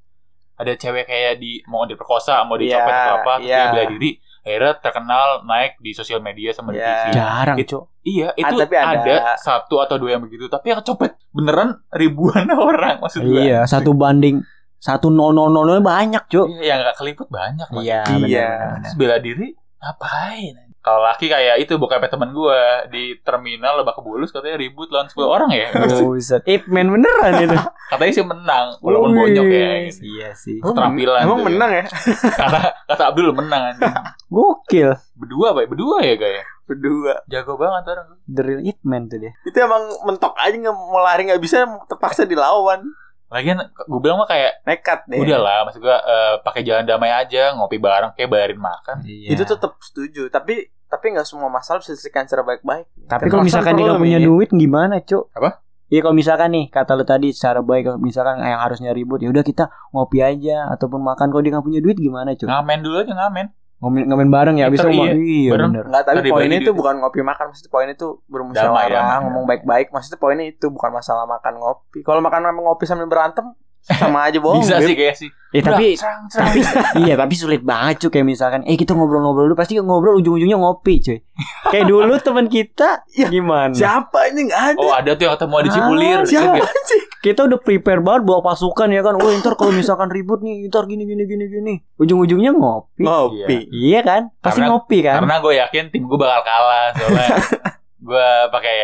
Ada cewek kayak di mau diperkosa, mau Iya, dicopet atau apa, terus iya. dia bela diri, akhirnya terkenal naik di sosial media sama di Iya. TV. Jarang, Itu- Cok. Iya, itu tapi ada. ada. satu atau dua yang begitu, tapi yang kecopet beneran ribuan [LAUGHS] orang maksud gue. Iya, satu banding satu nol nol nol banyak, Cok. Iya, yang nggak keliput banyak. Iya. Iya. bela diri ngapain? Kalau laki kayak itu bokapnya teman gue di terminal Lebak Bulus katanya ribut lawan 10 orang ya. [LAUGHS] Buset. Ip man beneran itu. [LAUGHS] Katanya sih menang walaupun bonyok ya. Gitu. Iya sih. Keterampilan emang tuh. menang ya [LAUGHS] Kata kata Abdul menang anjing. Gokil. Berdua pak, berdua ya kayak. berdua Jago banget orang. The real Ip man tuh dia. itu emang mentok aja nggak mau lari nggak bisa terpaksa dilawan Lagian gue bilang mah kayak nekat deh udah lah, maksud gue eh, pakai jalan damai aja, ngopi bareng, kayak bayarin makan. Iya. itu tetap setuju tapi tapi nggak semua masalah bisa diselesaikan secara baik-baik Tapi kalau misalkan dia punya Mi. duit gimana, Cuk? Apa? Iya kalau misalkan nih kata lu tadi secara baik misalkan yang harusnya ribut ya udah kita ngopi aja ataupun makan kalau dia nggak punya duit gimana, Cuk? Ngamen dulu aja ngamen. Ngomen, ngomen bareng ya abis Ntar ngomong. iya, Iya bareng. bener. Enggak, tapi poinnya itu gitu. bukan ngopi makan, maksudnya poinnya itu bermusyawarah, damai, ngomong baik-baik. Maksudnya poinnya itu bukan masalah makan ngopi. Kalau makan ngopi sambil berantem sama aja bohong. Bisa sih kayak sih. Ya tapi Serang, serang. tapi iya tapi sulit banget cuy kayak misalkan eh kita ngobrol-ngobrol dulu pasti ngobrol ujung-ujungnya ngopi cuy. Kayak dulu teman kita Iya. gimana? Siapa ini enggak ada? Oh ada tuh yang ketemu di Ah, Cipulir. Siapa Ingat nggak? sih? Kita udah prepare banget bawa pasukan ya kan. Wah, ntar kalau misalkan ribut nih, ntar gini gini gini gini. Ujung-ujungnya ngopi. Ngopi. Iya kan? Pasti Karena- ngopi kan? Karena gue yakin tim gue bakal kalah soalnya [LAUGHS] gue pakai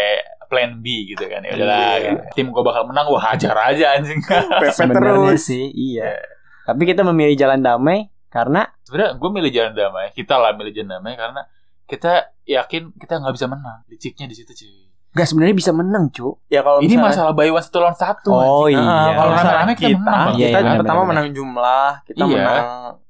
plan B gitu kan ya udahlah Iya. gitu. tim gue bakal menang gue hajar aja anjing [LAUGHS] Sebenarnya sih iya. Tapi kita memilih jalan damai karena sebenarnya gue milih jalan damai kita lah milih jalan damai karena kita yakin kita nggak bisa menang liciknya di situ cuy Gak sebenarnya bisa menang, cu. Ya kalau ini misalnya- masalah buy one satu lawan satu Oh anjing. iya. Nah, kalau Rame-rame kita kita, menang, Bang. kita Iya, iya, pertama benar-benar. menang jumlah, kita Iya. menang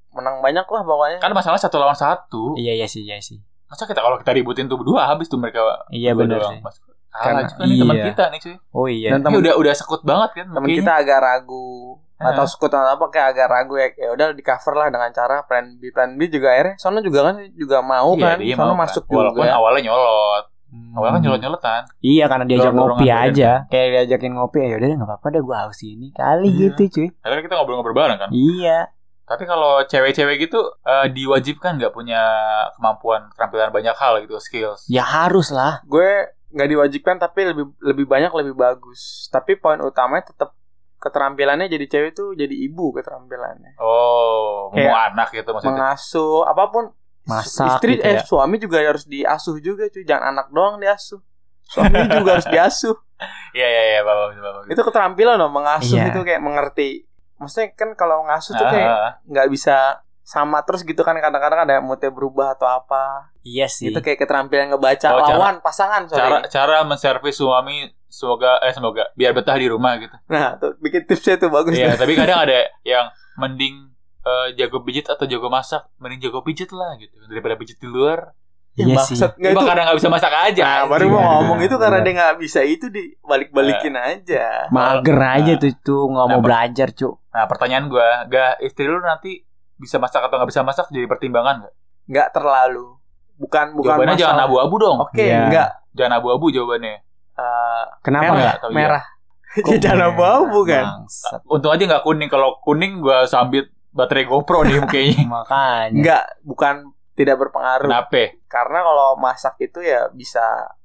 menang banyak lah pokoknya. kan masalah satu lawan satu Iya iya sih, iya sih. masa kita kalau kita ributin tuh berdua habis tuh mereka Iya benar sih. Mas, kalah Karena- juga nih teman iya. kita nih cuy Oh iya. Dan Ini temen, udah udah sekut banget kan kayaknya. kita agak ragu atau Heeh. sekut atau apa kayak agak ragu ya ya udah di cover lah dengan cara plan B plan B juga akhirnya sono juga kan juga mau Iya, kan dia sono mau kan. masuk walaupun juga awalnya nyolot Hmm. awalnya kan nyolot nyolotan Iya karena diajak Dorong-dorongan ngopi gitu kan. aja. Kayak diajakin ngopi ya udah nggak apa-apa deh gua haus ini kali Iya. gitu cuy. akhirnya kita ngobrol-ngobrol bareng kan Iya. Tapi kalau cewek-cewek gitu eh, diwajibkan nggak punya kemampuan keterampilan banyak hal gitu skills. Ya harus lah. gue nggak diwajibkan tapi lebih lebih banyak lebih bagus tapi poin utamanya tetap keterampilannya jadi cewek tuh jadi ibu keterampilannya Oh, Kayak mau anak gitu maksudnya. mengasuh apa pun Masak istri gitu eh ya. suami juga harus diasuh juga cuy jangan anak doang diasuh suami [LAUGHS] juga harus diasuh Iya iya iya, bapak bapak. itu keterampilan loh mengasuh Iya. itu kayak mengerti maksudnya kan kalau ngasuh tuh kayak Ah, nggak bisa sama terus gitu kan kadang-kadang ada moodnya berubah atau apa Iya sih. itu kayak keterampilan ngebaca Oh, cara- lawan pasangan cara sorry cara menservis suami semoga eh semoga biar betah di rumah gitu. nah tuh bikin tipsnya tuh bagus Iya, tuh. [LAUGHS] tapi kadang ada yang mending eh, jago pijit atau jago masak, mending jago pijit lah gitu daripada pijit di luar. Iya Ya, sih. maksud nggak Cuma bisa masak aja. Nah, baru mau Iya, ngomong itu karena benar. dia nggak bisa itu dibalik-balikin aja. Mager aja tuh tuh nggak mau Nah, belajar cu. Nah, pertanyaan gua, gak istri lu nanti bisa masak atau nggak bisa masak jadi pertimbangan nggak? Nggak terlalu. Bukan bukan Jawabannya jangan masalah. abu-abu dong. Oke, Iya. nggak Jangan abu-abu jawabannya. Eh, Kenapa merah, nggak? Atau iya? merah. Ya, jangan merah? abu-abu kan. Bangsat. Untung aja nggak kuning. Kalau kuning gua sambit baterai GoPro nih [LAUGHS] kayaknya. Makanya. Nggak, bukan tidak berpengaruh. Kenapa? Karena kalau masak itu ya bisa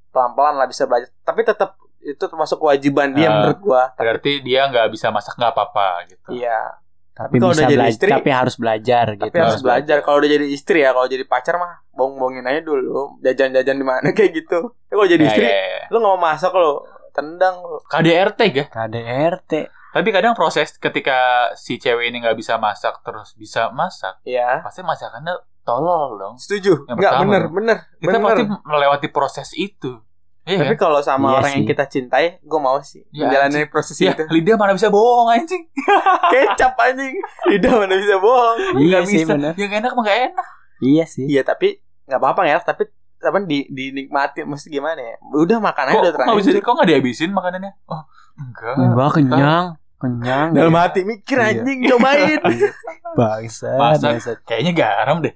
pelan-pelan lah bisa belajar. Tapi tetap itu termasuk kewajiban dia Ah. menurut gua. Berarti dia nggak bisa masak nggak apa-apa gitu. Iya, Tapi kalau bisa udah jadi belajar. istri- Tapi harus belajar tapi gitu. harus Harus belajar. Kalau udah jadi istri ya, kalau jadi pacar mah bohong-bohongin aja dulu. Jajan-jajan di mana [LAUGHS] kayak gitu. Tapi kalau jadi Ya, istri, ya, ya. lu nggak mau masak lo, tendang lo. KDRT ya. KDRT. Tapi kadang proses ketika si cewek ini nggak bisa masak terus bisa masak, Iya. pasti masakannya tolol dong. Setuju. Yang Enggak pertama bener, dong. bener. Kita bener. pasti melewati proses itu. Iya Tapi kan? kalau sama Iya orang yang sih. kita cintai, gue mau sih Ya, menjalani proses Ya, itu. lidah mana bisa bohong anjing. [LAUGHS] Kecap anjing, lidah mana bisa bohong. Iya Nggak sih bisa. bener. Yang enak mah nggak enak. Iya sih. Iya tapi nggak apa-apa ya, tapi apa di dinikmati mesti gimana ya? Udah makan aja Kok udah kok nggak bisa terakhir. kok nggak dihabisin makanannya? Oh, enggak. Enggak kenyang. Kenyang. Dalam hati mikir Iya. anjing cobain. [LAUGHS] Bangsat. Masak. bangsat. Kayaknya garam deh.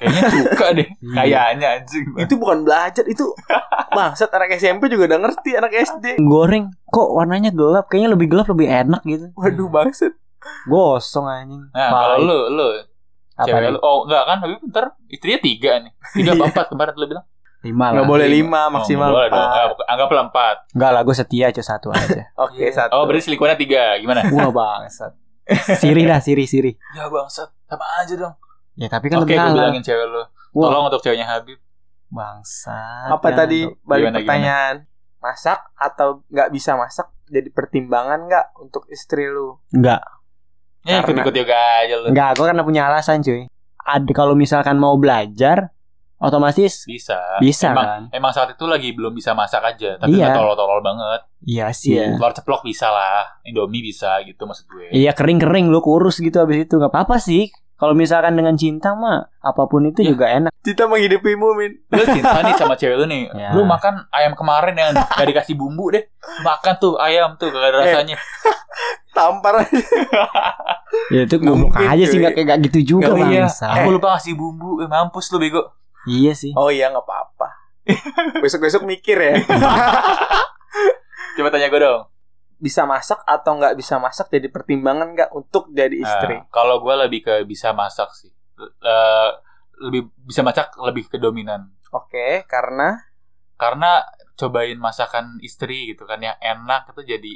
Kayaknya suka deh. [LAUGHS] Iya. Kayaknya anjing. itu bukan belajar, itu [LAUGHS] bangsat anak SMP juga udah ngerti anak SD. Goreng kok warnanya gelap? Kayaknya lebih gelap lebih enak gitu. Waduh bangsat. Gosong anjing. Nah, kalau lu lu Apa cewek lu oh enggak kan tapi bentar istrinya tiga nih tiga apa empat kemarin lu bilang Lima lah. Nggak boleh Lima. Oh, maksimal. nggak boleh. Ah, anggaplah empat Enggak lah, gue setia aja satu aja. [LAUGHS] Oke satu. oh berarti selingkuhannya tiga gimana Wah bangsat. Siri lah, siri, siri. ya bangsat sama aja dong Ya tapi kan oke gue kalah. bilangin cewek lu tolong untuk ceweknya Habib bangsat. Apa tadi balik Gimana, pertanyaan? Masak atau nggak bisa masak jadi pertimbangan nggak untuk istri lu? Enggak. ya ikut Karena- ikut juga aja lu Enggak, gue karena punya alasan cuy. Ada kalau misalkan mau belajar, otomatis bisa bisa emang, kan? emang saat itu lagi belum bisa masak aja tapi Iya. nggak tolol-tolol banget Iya sih. Iya. telur ceplok bisa lah indomie bisa gitu maksud gue Iya kering-kering lu kurus gitu abis itu nggak apa-apa sih. Kalau misalkan dengan cinta mah apa pun itu Ya. juga enak. Cinta menghidupimu, Min. Lu cinta nih sama cewek lu nih. Ya. Lu makan ayam kemarin yang gak dikasih bumbu deh. Makan tuh ayam tuh gak ada Eh. rasanya. Tampar aja. [LAUGHS] Ya itu goblok mungkin, aja sih nggak kayak gitu juga Gak iya. Aku lupa ngasih bumbu. Eh, mampus lu bego. Iya sih. Oh iya nggak apa-apa. [LAUGHS] Besok-besok mikir ya. Coba tanya gue dong. Bisa masak atau nggak bisa masak jadi pertimbangan nggak untuk jadi istri? Nah, kalau gue lebih ke bisa masak sih. Eh, lebih bisa masak lebih ke dominan. Oke, karena Karena cobain masakan istri gitu kan yang enak itu jadi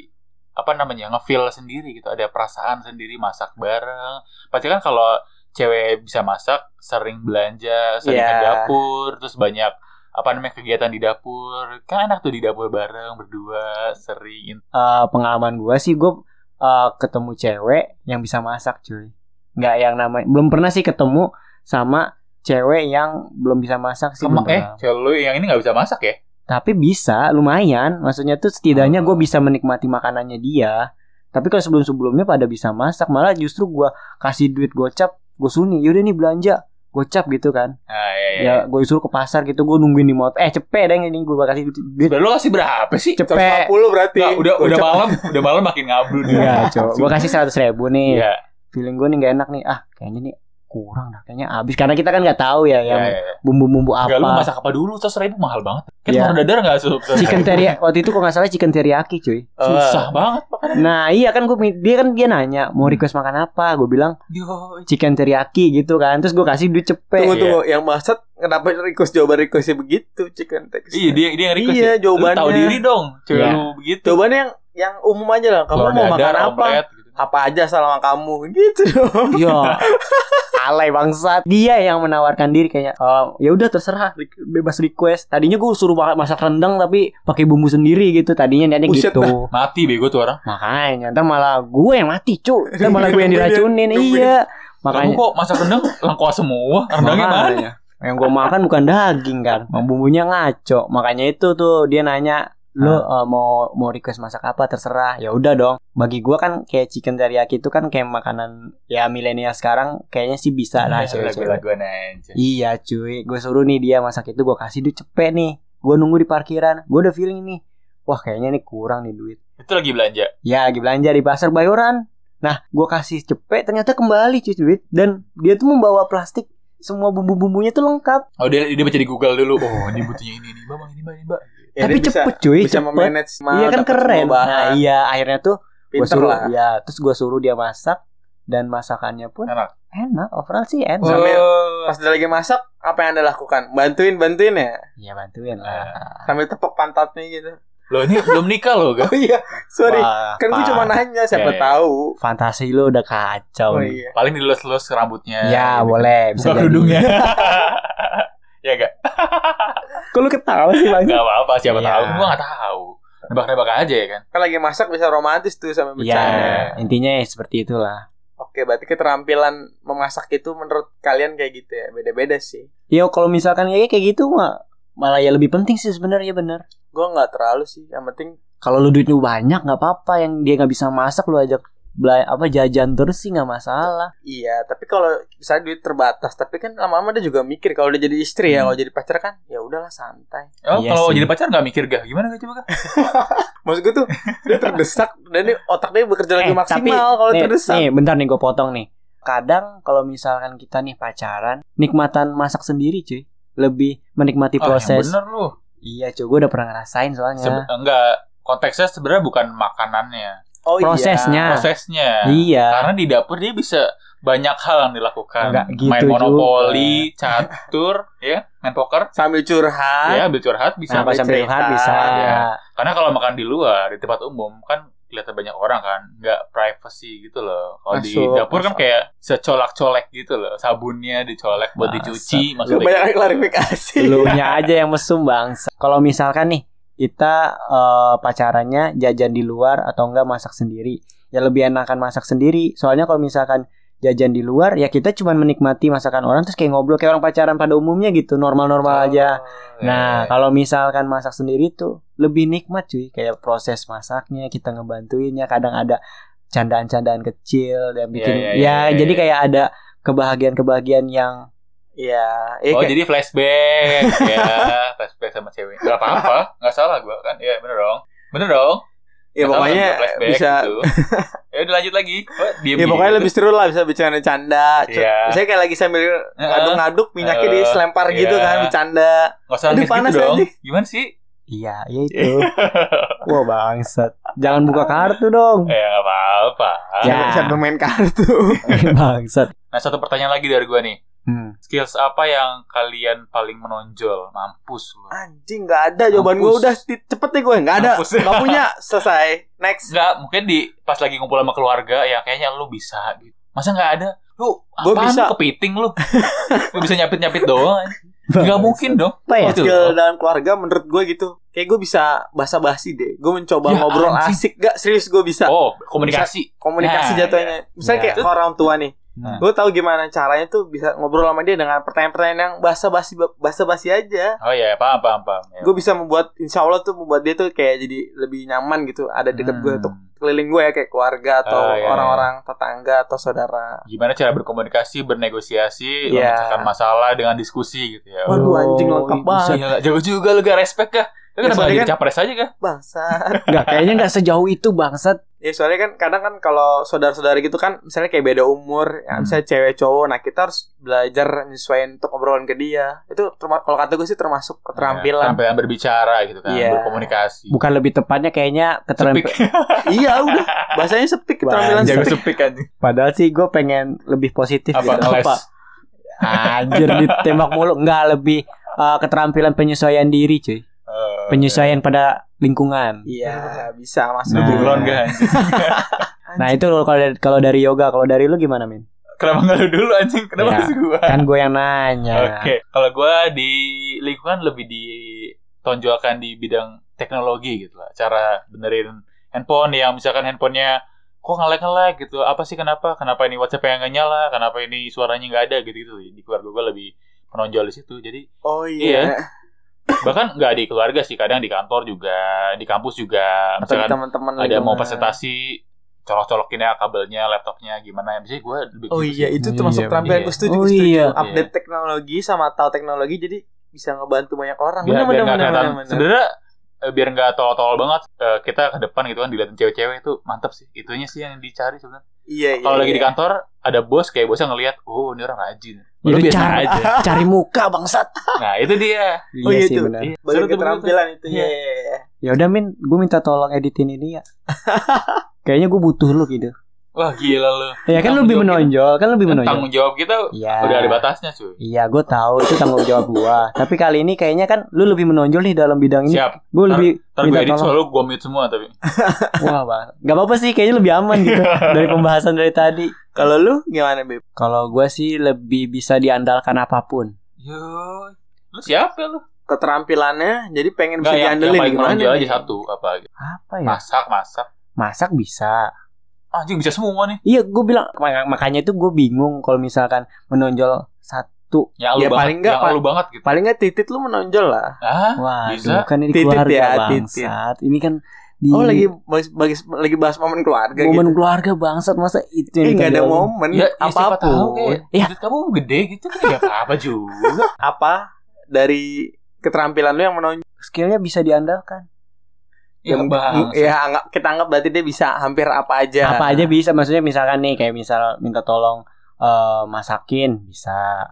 apa namanya ngefeel sendiri gitu ada perasaan sendiri masak bareng pasti kan kalau cewek bisa masak sering belanja sering Iya. ke dapur terus banyak apa namanya kegiatan di dapur kan enak tuh di dapur bareng berdua sering Eh, pengalaman gua sih gua eh, ketemu cewek yang bisa masak cuy. Nggak yang namanya belum pernah sih ketemu sama cewek yang belum bisa masak sih. Kema- eh cewek lu yang ini nggak bisa masak ya Tapi bisa, lumayan. Maksudnya tuh setidaknya Oh. gue bisa menikmati makanannya dia. Tapi kalau sebelum-sebelumnya pada bisa masak, malah justru gua kasih duit gocap, gue suni, yaudah nih belanja, gocap gitu kan. nah ya, ya. Ya gue suruh ke pasar gitu, gue nungguin di motor. Eh cepet deh ini gue kasih duit. Udah lu kasih berapa sih? Cepet. 150 berarti. Nggak, udah udah Gocap. malam, udah malam makin ngablu nih. Iya, coba. Gue kasih seratus ribu nih. Iya. Feeling gue nih gak enak nih. Ah, kayaknya nih kurang dah. Kayaknya habis karena kita kan nggak tahu ya Iya, yang iya, iya. bumbu-bumbu Enggak lu apa. masak apa dulu? Terus ribu mahal banget. Kan Iya. telur dadar enggak sup. Chicken teriyaki waktu itu kok nggak salah chicken teriyaki cuy. Susah banget makanya. Nah iya kan gue dia kan dia nanya mau request makan apa. Gue bilang Yo, chicken teriyaki gitu kan. Terus gue kasih duit cepet. Tunggu tunggu, yang masak kenapa request jawaban requestnya begitu chicken text? Iya dia dia yang request. Iya, ya. Lu jawabannya. tahu diri dong. Iya. lu begitu. Jawabannya yang yang umum aja lah. Kamu mau makan apa? omelet. Apa aja sama kamu gitu dong. Iya. [LAUGHS] Alay bangsat. Dia yang menawarkan diri kayak "Oh, ya udah terserah bebas request. Tadinya gue suruh ma- masak rendang tapi pakai bumbu sendiri gitu. Tadinya niatnya gitu. Mati bego tuh orang. Makanya ntar malah gue yang mati cu. Ntar malah gue yang diracunin. Iya. Kamu Makanya. kok masak rendang lengkuas semua? Rendangnya mana? Yang gue makan bukan daging kan, bumbunya ngaco. Makanya itu tuh dia nanya, lo eh, mau mau request masak apa terserah. Ya udah dong. Bagi gue kan kayak chicken teriyaki itu kan kayak makanan ya milenial sekarang kayaknya sih bisa lah cewek-cewek. Lagu-laguan aja. Iya cuy, gue suruh nih dia masak itu gue kasih duit cepet nih. Gue nunggu di parkiran, gue udah feeling nih. Wah kayaknya nih kurang nih duit. Itu lagi belanja. Ya lagi belanja di pasar Bayoran. Nah, gue kasih cepet ternyata kembali cuy duit dan dia tuh membawa plastik semua bumbu-bumbunya tuh lengkap. Oh dia dia baca di Google dulu. Oh ini butuhnya ini ini, Mbak, ini Mbak, ini Mbak. Ya, Tapi dia bisa- cepet cuy, Bisa cepet. memanage Iya kan keren. Nah, iya akhirnya tuh gue Pinter suruh lah. ya, terus gue suruh dia masak dan masakannya pun Enak. enak. Overall sih enak. Sambil- Oh. Pas dia lagi masak, apa yang anda lakukan? Bantuin, bantuin ya. Iya bantuin lah. Sambil tepuk pantatnya gitu. Loh ini belum nikah loh, Gak? [LAUGHS] Oh iya, sorry. Wah, kan gue cuma nanya, siapa iya. tahu. fantasi lu udah kacau. Oh iya. Paling dilus-lus rambutnya. Ya, gitu. boleh bisa Buka jadi. kerudungnya. [LAUGHS] ya gak? [LAUGHS] Kok lu ketawa sih bang? Gak apa-apa siapa Iya. tahu. Gua gak tahu. Nebak-nebak aja ya kan. Kan lagi masak bisa romantis tuh sambil Iya, bercanda. intinya ya seperti itulah. Oke, berarti keterampilan memasak itu menurut kalian kayak gitu ya? Beda-beda sih. Ya kalau misalkan kayak kayak gitu mah malah ya lebih penting sih sebenarnya bener. Gue nggak terlalu sih. Yang penting Kalau lu duit lu banyak nggak apa-apa yang dia nggak bisa masak lu ajak bela apa jajan terus sih nggak masalah. iya. Tapi kalau misalnya duit terbatas, tapi kan lama-lama dia juga mikir kalau udah jadi istri ya, Hmm. kalau jadi pacar kan, ya udahlah santai. Oh, Iya kalau sih. jadi pacar gak mikir gak? Gimana gak coba gak? [LAUGHS] Maksud gue tuh dia terdesak dan dia otak dia bekerja lagi Eh, tapi maksimal kalau terdesak. Nih, bentar nih gue potong nih. Kadang kalau misalkan kita nih pacaran, nikmatan masak sendiri cuy. Lebih menikmati Ah, yang proses. bener lu. iya cuy, gue udah pernah ngerasain soalnya. Sebe- enggak, konteksnya sebenarnya bukan makanannya, Oh prosesnya. prosesnya. Iya. Karena di dapur dia bisa banyak hal yang dilakukan. Enggak gitu Main monopoli, catur, [LAUGHS] ya, main poker, Sambil curhat. ya, ambil curhat bisa. Nah, sambil cerita. curhat bisa. Iya. Karena kalau makan di luar di tempat umum kan kelihatan banyak orang kan, nggak privacy gitu loh. Kalau di Masuk, dapur kan kayak secolak-colek gitu loh, sabunnya dicolek buat Masuk. dicuci, Lu maksudnya. banyak klarifikasi. Lu nya aja yang mesum bang. Kalau misalkan nih kita eh, pacarannya jajan di luar atau enggak masak sendiri, ya lebih enakan masak sendiri. Soalnya kalau misalkan jajan di luar, ya kita cuma menikmati masakan orang terus kayak ngobrol kayak orang pacaran pada umumnya gitu, normal-normal aja. Oh, Nah, ya. kalau misalkan masak sendiri tuh lebih nikmat cuy, kayak proses masaknya kita ngebantuinnya, kadang ada candaan-candaan kecil dan bikin Iya, iya, ya iya, jadi iya. kayak ada kebahagiaan-kebahagiaan yang Iya, iya Oh kayak- jadi flashback [LAUGHS] ya flashback sama cewek Gak apa-apa Gak salah gue kan Ya bener dong Bener dong ya Nggak pokoknya gua flashback bisa gitu. [LAUGHS] Ya udah lanjut lagi oh, diem Ya pokoknya lebih seru lah bisa bercanda-canda. Iya. Saya kayak lagi sambil ngaduk-ngaduk minyaknya Heeh. dilempar gitu Iya. kan bercanda. Gak usah Aduh, panas gitu dong aja. Gimana sih iya, ya itu. [LAUGHS] Wah, bangsat. Jangan buka kartu dong. Ya gak apa-apa Ya. Sambil main kartu. bangsat. Nah satu pertanyaan lagi dari gue nih Hmm. Skills apa yang kalian paling menonjol Mampus lu Anjing nggak ada jawaban gue udah cepet nih gue nggak ada nggak punya selesai next Enggak, mungkin di pas lagi ngumpul sama keluarga ya kayaknya lu bisa gitu. Masa nggak ada? Lu Gua apaan bisa. kepiting lu? lu bisa nyapit-nyapit doang. Enggak mungkin dong. Apa ya? Gitu skill dalam keluarga menurut gue gitu kayak gue bisa basa-basi deh gue mencoba Ya, ngobrol anjing. asik gak serius gue bisa Oh, komunikasi. komunikasi Ya, jatuhnya misalnya Ya. kayak orang tua nih Hmm. gue tahu gimana caranya tuh bisa ngobrol sama dia dengan pertanyaan-pertanyaan yang basa-basi basa-basi aja Oh iya, paham paham paham. Ya. gue bisa membuat insya Allah tuh membuat dia tuh kayak jadi lebih nyaman gitu ada deket gue Hmm. tuh keliling gue ya kayak keluarga atau Oh, iya, orang-orang tetangga atau saudara Gimana cara berkomunikasi, bernegosiasi, Iya. memecahkan masalah dengan diskusi gitu ya. Waduh, Oh, anjing lengkap banget. Iya, jauh juga lu gak respect kah? Lu Ya, kenapa jadi kan- capres aja kah? bangsa Enggak, kayaknya enggak sejauh itu bangsat. Ya soalnya kan kadang kan kalau saudara-saudara gitu kan misalnya kayak beda umur ya, Hmm. misalnya cewek cowok nah kita harus belajar nyesuaiin untuk obrolan ke dia itu kalau kata gue sih termasuk Ya, keterampilan keterampilan berbicara gitu kan, Iya. berkomunikasi. Bukan lebih tepatnya kayaknya keterampilan. [LAUGHS] Iya udah bahasanya sepik keterampilan Jago sepik sepik kan. Padahal sih gue pengen lebih positif Apa gitu. Apa? Anjir ditembak mulu Enggak lebih uh, keterampilan penyesuaian diri cuy Penyesuaian pada lingkungan iya bisa masuk Nah. bunglon gak anjing? Nah itu kalau dari, kalau dari yoga Kalau dari lu gimana Min? Kenapa gak lu dulu anjing? Kenapa Ya. harus gua? Kan gue yang nanya Oke, kalau gua di lingkungan lebih ditonjolkan di bidang teknologi gitu lah. Cara benerin handphone yang misalkan handphonenya kok ngelek-ngelek gitu. Apa sih kenapa? Kenapa ini WhatsApp yang nggak nyala? Kenapa ini suaranya nggak ada gitu-gitu. Di keluarga gua lebih menonjol di situ. Jadi oh iya, bahkan nggak di keluarga sih, kadang di kantor juga, di kampus juga. Misalkan teman-teman ada mau presentasi colok-colokinnya kabelnya, laptopnya gimana. Biasanya gua lebih oh gitu iya itu Iya, termasuk iya. gue setuju Oh gue setuju iya. update teknologi sama tahu teknologi jadi bisa ngebantu banyak orang kelihatan. bener, bener. sebenarnya biar nggak tol-tol banget eh, kita ke depan gitu kan dilihatin cewek-cewek itu mantap sih. Itunya sih yang dicari sebenarnya. Iya iya kalau lagi iya. di kantor ada bos kayak bosnya ngelihat oh ini orang rajin. Lu biasa cara- aja. [LAUGHS] Cari muka bangsat. Nah itu dia. Oh, iya sih itu. benar. Iya, keterampilan itu Iya. ya iya, iya. Ya udah Min Gue minta tolong editin ini ya. [LAUGHS] Kayaknya gue butuh lu gitu wah gila lu. Ya kan lu lebih menonjol Kan lebih menonjol. Tanggung jawab kita Iya. udah ada batasnya cuy. Iya gue tahu itu tanggung jawab gua. Tapi kali ini kayaknya kan Lu lebih menonjol nih dalam bidang ini. Siap. Gue lebih ntar gue edit soalnya gue mute semua tapi. [LAUGHS] Wah bang. Gak apa-apa sih Kayaknya lebih aman gitu [LAUGHS] Dari pembahasan dari tadi. Kalau lu gimana beb Kalau gua sih lebih bisa diandalkan apa pun. Yo. Lu siapa lu? Keterampilannya jadi pengen Nggak, bisa yang, yang diandelin paling gimana menonjol aja satu apa gitu Apa ya? Masak masak. Masak bisa anjing bisa semua nih. Iya gue bilang mak- Makanya itu gue bingung Kalau misalkan menonjol satu. Yang lu Ya, banget paling nggak, yang Pak. lu banget gitu. paling nggak titit lu menonjol lah. Ah Wah bisa? kan ini Titit keluarga ya, bangsat. Ini kan di oh lagi bagi, bagi, lagi bahas momen keluarga momen gitu. keluarga bangsat Masa itu eh yang nggak ada momen Ya, ya siapa tahu apa pun kayak Ya. budget kamu gede gitu kan ya apa-apa juga. [LAUGHS] apa? Dari keterampilan lu yang menonjol. Skillnya bisa diandalkan Ya Yang- bang. ya anggap kita anggap berarti dia bisa hampir apa aja apa aja bisa maksudnya misalkan nih kayak misal minta tolong eh, masakin bisa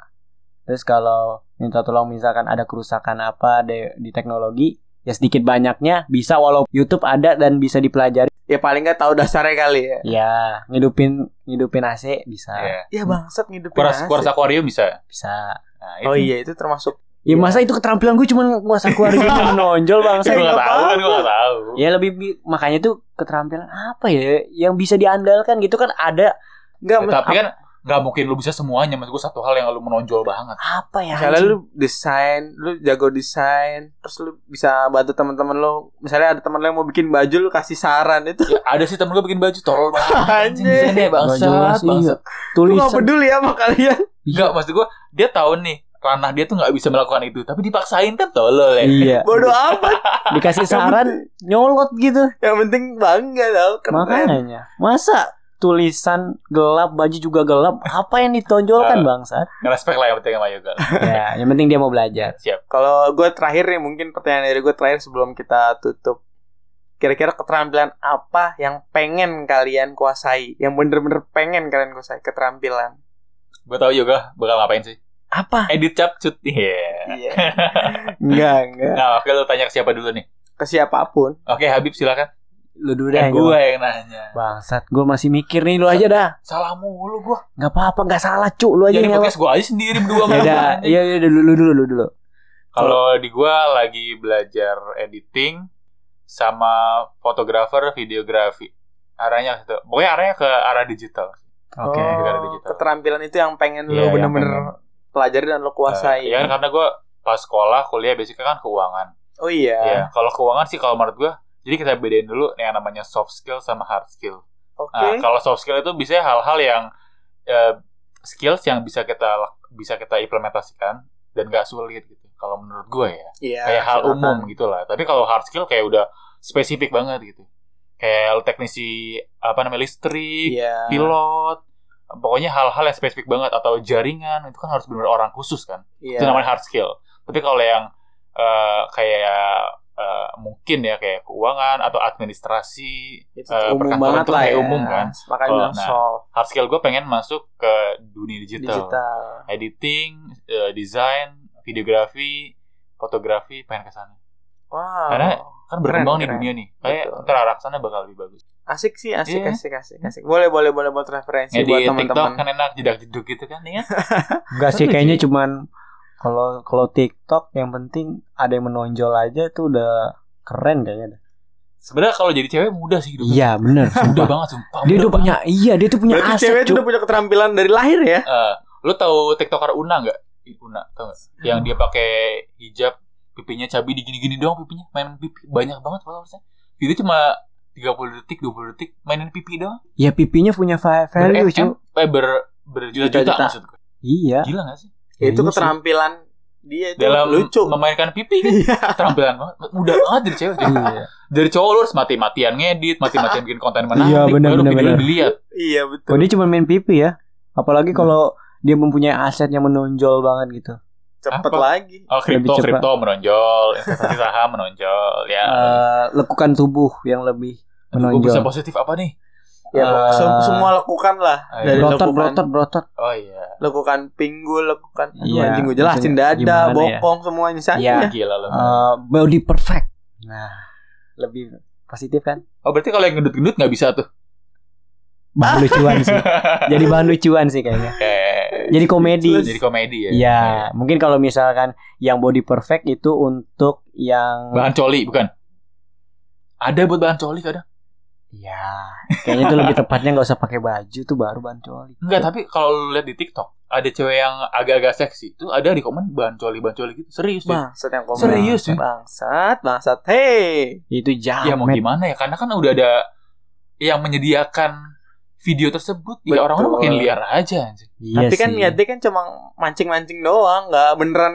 terus kalau minta tolong misalkan ada kerusakan apa di, di teknologi ya sedikit banyaknya bisa walau YouTube ada dan bisa dipelajari ya paling nggak tahu dasarnya kali ya ya ngidupin ngidupin AC bisa Ya. ya bangsat ngidupin Kuras nasi. kuras akuarium bisa. bisa Nah, oh iya itu termasuk ya masa itu keterampilan gue cuma akuarium yang menonjol bangsa Saya nggak nggak tahu kan gue nggak tahu. ya lebih bi- makanya tuh keterampilan apa ya yang bisa diandalkan gitu kan ada nggak Ya, tapi kan nggak mungkin lu bisa semuanya. Maksud gue satu hal yang lu menonjol banget. apa ya misalnya anjing? lu desain lu jago desain terus lu bisa bantu teman-teman lu misalnya ada teman lu yang mau bikin baju lu kasih saran itu Ya, ada sih temen gue bikin baju tolol banget. [LAUGHS] Anjing. Desainnya. Gue tulisan gak peduli ya sama kalian Enggak, maksud gue dia tahu nih ranah dia tuh nggak bisa melakukan itu, tapi dipaksain kan tolol ya. iya [LAUGHS] Bodoh amat dikasih [LAUGHS] saran nyolot gitu Yang penting bangga tau Keren makanya masa tulisan gelap, baju juga gelap. Apa yang ditonjolkan Ah. bangsat? Ngerespek lah yang penting sama yoga. [LAUGHS] ya, yang penting dia mau belajar. Siap. Kalau gue terakhir nih mungkin pertanyaan dari gue terakhir sebelum kita tutup. Kira-kira keterampilan apa yang pengen kalian kuasai? Yang bener-bener pengen kalian kuasai keterampilan? Gue tau yoga bakal ngapain sih? Apa? Edit capcut. Iya. Iya. [LAUGHS] enggak, enggak. Nah, oke lu tanya ke siapa dulu nih? Ke siapa pun. Oke, Habib silakan. Lu dulu deh. Jawab. gue yang nanya. Bangsat, gue masih mikir nih lu aja dah. Salah mulu gue. Nggak apa-apa, nggak salah cu, lu aja Jadi yang podcast gue aja sendiri berdua Ya gua. iya iya dulu lu dulu lu dulu. Kalau di gua lagi belajar editing sama fotografer, videografi. Arahnya ke situ. Pokoknya arahnya ke arah digital. Oke. Oh, negara digital. keterampilan itu yang pengen Iya, lu yang bener-bener pelajari dan lu kuasai. Eh, ya karena gua pas sekolah, kuliah basicnya kan keuangan. Oh iya. Ya, kalau keuangan sih kalau menurut gua, jadi kita bedain dulu yang namanya soft skill sama hard skill. Oke. Nah, kalau soft skill itu bisa hal-hal yang eh, skills yang bisa kita bisa kita implementasikan dan gak sulit gitu. Kalau menurut gue ya, Iya. kayak hal silakan. umum gitu lah. Tapi kalau hard skill kayak udah spesifik banget gitu. Kayak teknisi apa namanya listrik, Iya. pilot, pokoknya hal-hal yang spesifik banget atau jaringan itu kan harus benar orang khusus kan. Iya. Itu namanya hard skill. Tapi kalau yang eh, kayak eh, mungkin ya kayak keuangan atau administrasi itu umum perkantoran itu kayak ya. umum kan. Makanya nah, soft Hard skill gue pengen masuk ke dunia digital, digital. editing, eh, desain, videografi, fotografi, pengen ke sana. Wow. Karena kan berkembang nih keren. dunia nih. Kayak ntar arah sana bakal lebih bagus. asik sih, asik, Iya. asik, asik, asik. Boleh, boleh, boleh buat referensi buat Ngedit TikTok teman-teman. kan enak jedak jeduk gitu kan [LAUGHS] ya. Enggak sih kayaknya cuman kalau kalau TikTok yang penting ada yang menonjol aja tuh udah keren kayaknya. Sebenarnya kalau jadi cewek mudah sih hidupnya. Iya bener. Mudah sumpah. banget sumpah. Dia mudah tuh punya iya dia tuh punya Berarti aset cewek itu cu. udah punya keterampilan dari lahir ya? Eh, lu tahu TikToker Una nggak? Ih, Una, tau nggak? Yang dia pakai hijab, pipinya cabi digini-gini doang pipinya, main pipi banyak banget followersnya. Video cuma 30 detik, 20 detik mainin pipi doang. Ya pipinya punya va- value cu. Ber, eh, ber berjuta-juta Juta-juta. maksud gue. Iya. Gila gak sih? Ya, itu Iya sih. keterampilan dia itu Dalam lucu. memainkan pipi kan [LAUGHS] Iya. keterampilan banget. Mudah banget dari cewek. cuy. Iya. Dari cowok lu harus mati-matian ngedit, mati-matian bikin konten menarik, Iya, bener, baru bener, video bener. dilihat. Iya betul. Kok dia cuma main pipi ya? Apalagi kalau dia mempunyai aset yang menonjol banget gitu. Cepet Apa? lagi. Oh, kripto, Lebih cepat. kripto menonjol, investasi saham menonjol, ya. Eh, lekukan tubuh yang lebih Aduh, gue bisa menonjol. positif apa nih? Ya, sem- semua lakukan lah Ayo. dari Brotot, lekukan, brotot, brotot. Oh iya. lekukan pinggul, lekukan Aduh, Iya, anjing gue jelasin dada, ya? bokong semuanya Iya. saja. Gila lu. Eh, body perfect. Nah, lebih positif kan? Oh berarti kalau yang gendut-gendut nggak bisa tuh? Bahan lucuan sih. [LAUGHS] Jadi bahan lucuan sih kayaknya. Kayak Jadi komedi. jadi komedi ya. Ya, mungkin kalau misalkan yang body perfect itu untuk yang Bahan coli bukan? Ada buat bahan coli kadang. ya, kayaknya itu lebih tepatnya nggak usah pakai baju tuh baru bahan coli. Enggak, tapi kalau lu lihat di TikTok, ada cewek yang agak-agak seksi. Itu ada di komen bahan coli, bahan coli gitu. Serius, cuy. Bangsat yang komen. Serius, cuy. Bangsat, bangsat. Hey. Itu jamet. Ya mau gimana ya? Karena kan udah ada yang menyediakan video tersebut. Ya Betul. orang-orang makin liar aja anjing. Iya Tapi kan sih. niatnya kan cuma mancing-mancing doang, nggak beneran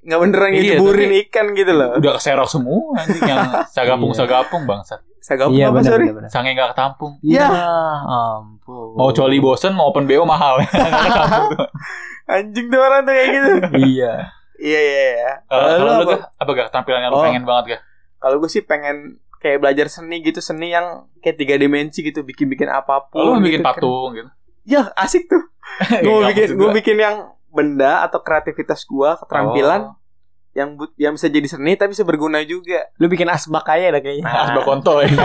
nggak beneran Iya, ngejeburin ikan gitu loh. Udah keserok semua anjing yang [LAUGHS] sagapung-sagapung bangsat. Sagapung Iya apa benar sorry? Sange nggak ketampung. Ya, Ya. ampun. Mau coli bosen, mau open BO mahal. [LAUGHS] [LAUGHS] Anjing tuh orang tuh kayak gitu. iya. Iya iya iya. Kalau Kalau lu lu apa? gak, apa gak ketampilan yang lu Oh. pengen banget gak? Kalau gue sih pengen kayak belajar seni gitu, seni yang kayak tiga dimensi gitu, bikin-bikin apa pun. Oh, lu bikin gitu kan. patung gitu. Ya asik tuh. [LAUGHS] gue mau Nggak bikin gue gua. bikin yang benda atau kreativitas gue keterampilan Oh. yang yang bisa jadi seni tapi bisa berguna juga. Lu bikin asbak aja dah kayaknya. Nah, asbak konto ya. [LAUGHS]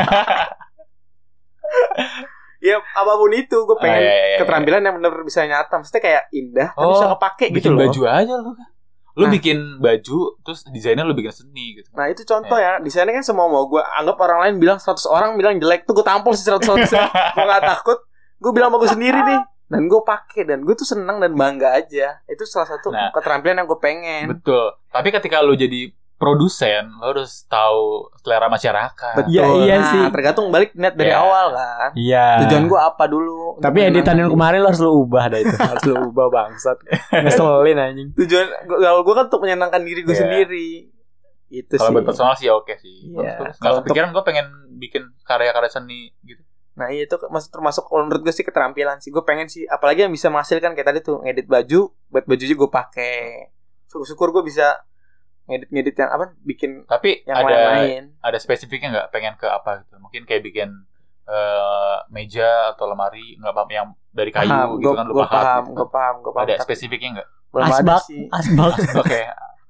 Ya apa pun itu gue pengen Ah, iya, iya, iya. keterampilan yang benar bisa nyata. Maksudnya kayak indah tapi Oh, bisa kepake gitu bikin loh. baju aja lu. Lu Nah. bikin baju terus desainnya lu bikin seni gitu. Nah itu contoh ya Desainnya kan semua mau gue Anggap orang lain bilang 100 orang bilang jelek Tuh gue tampol sih 100 orang [LAUGHS] Gue gak takut Gue bilang bagus sendiri nih Dan gue pakai Dan gue tuh senang dan bangga aja Itu salah satu Nah. keterampilan yang gue pengen Betul. Tapi ketika lu jadi produsen, lu harus tahu selera masyarakat. Betul Iya, iya Nah, sih. Tergantung balik niat dari Iya. awal kan Iya. Tujuan gue apa dulu Tapi editan yang kemarin lo harus lu ubah dah itu. [LAUGHS] harus lu ubah bangsat. [LAUGHS] Ngeselin anjing. Tujuan Kalau gue kan untuk menyenangkan diri gue Iya. sendiri Itu Kalau sih buat personal sih oke sih. Iya. Bagus, bagus. Kalau Nggak kepikiran gue pengen bikin karya-karya seni gitu. Nah iya itu masuk termasuk kalau menurut gue sih keterampilan sih. Gue pengen sih, apalagi yang bisa menghasilkan kayak tadi tuh ngedit baju, buat baju juga gue pakai. Syukur-syukur gue bisa ngedit-ngedit yang apa, bikin Tapi yang ada lain-lain. ada spesifiknya nggak pengen ke apa gitu? Mungkin kayak bikin eh, meja atau lemari nggak apa yang dari kayu Paham, gitu kan lu gue pahat paham, gitu gue kan. paham, gue paham. Ada Tapi spesifiknya nggak? Asbak, asbak. Oke.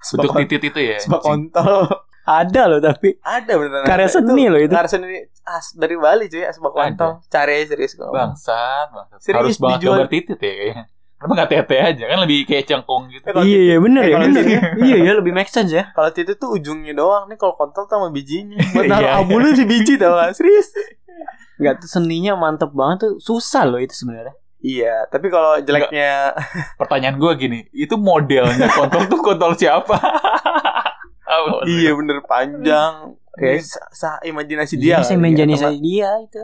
Bentuk titit itu ya. asbak kontol. Ada loh tapi Ada beneran. Karya seni loh itu. Karya seni as dari Bali cuy, asbak kontol. Cari serius gue. Bangsat, bangsat. Serius Harus banget dijual. gambar titit ya kayaknya. Kenapa nggak tete aja? Kan lebih kayak cengkung gitu. Eh, kalau Iya titit- iya bener eh, ya bener ya. Iya ya lebih make sense ya. [LAUGHS] Kalau titit tuh ujungnya doang nih kalau kontol sama bijinya. Buat Iya, naruh iya. abu lu di biji tau gak? Serius. Enggak tuh seninya mantep banget tuh susah loh itu sebenarnya. Iya, tapi kalau jeleknya Pertanyaan gue gini, itu modelnya kontol tuh kontol siapa? [LAUGHS] Iya bener panjang. Ya, sa, sa- imajinasi dia. Iya, ya. Sama- dia itu.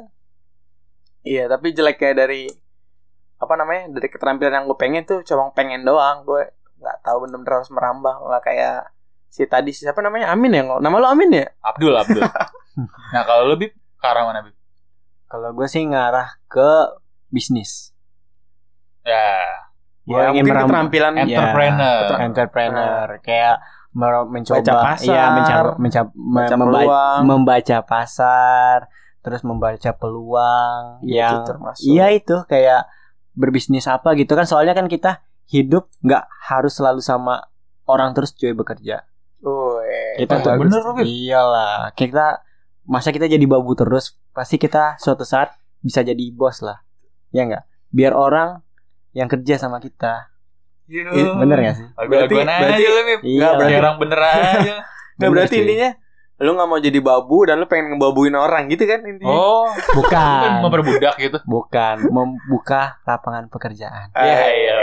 Iya, tapi jeleknya dari apa namanya? Dari keterampilan yang gue pengen tuh cuma pengen doang. Gue nggak tahu bener-bener harus merambah nggak kayak si tadi siapa namanya Amin ya nama lo Amin ya Abdul, Abdul. [LAUGHS] nah kalau lebih ke arah mana, Bib? Kalau gue sih ngarah ke bisnis. Ya, Gua ya, ingin mungkin meram- keterampilan entrepreneur. entrepreneur kayak mer- mencoba Baca pasar, iya mencoba mencoba baca memba- peluang. membaca pasar terus membaca peluang Iya, yang itu termasuk. iya itu kayak berbisnis apa gitu kan. Soalnya kan kita hidup nggak harus selalu sama orang terus cuy bekerja. Wih, kita Oh, tuh bener iyalah. Kita masa kita jadi babu terus? Pasti kita suatu saat bisa jadi bos lah. Ya nggak? Biar orang yang kerja sama kita. I- bener gak sih? Berarti- berarti- Bib. iya berarti- berarti cuy. intinya lu nggak mau jadi babu dan lu pengen ngebabuin orang gitu kan intinya. Oh, bukan [LAUGHS] memperbudak gitu. bukan membuka lapangan pekerjaan Ya, Ah, iya.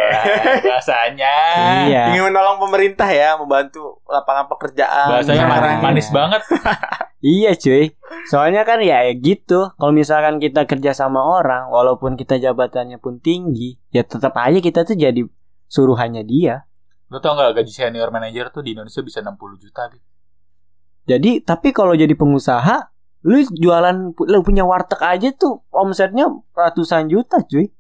Bahasanya. iya Ingin menolong pemerintah ya, membantu lapangan pekerjaan. Bahasanya Nah, manis, iya. manis banget. [LAUGHS] Iya cuy Soalnya kan ya gitu Kalau misalkan kita kerja sama orang Walaupun kita jabatannya pun tinggi Ya tetap aja kita tuh jadi Suruhannya dia Lu tau gak gaji senior manager tuh di Indonesia bisa 60 juta, Bib? Jadi tapi kalau jadi pengusaha Lu jualan Lu punya warteg aja tuh Omsetnya ratusan juta cuy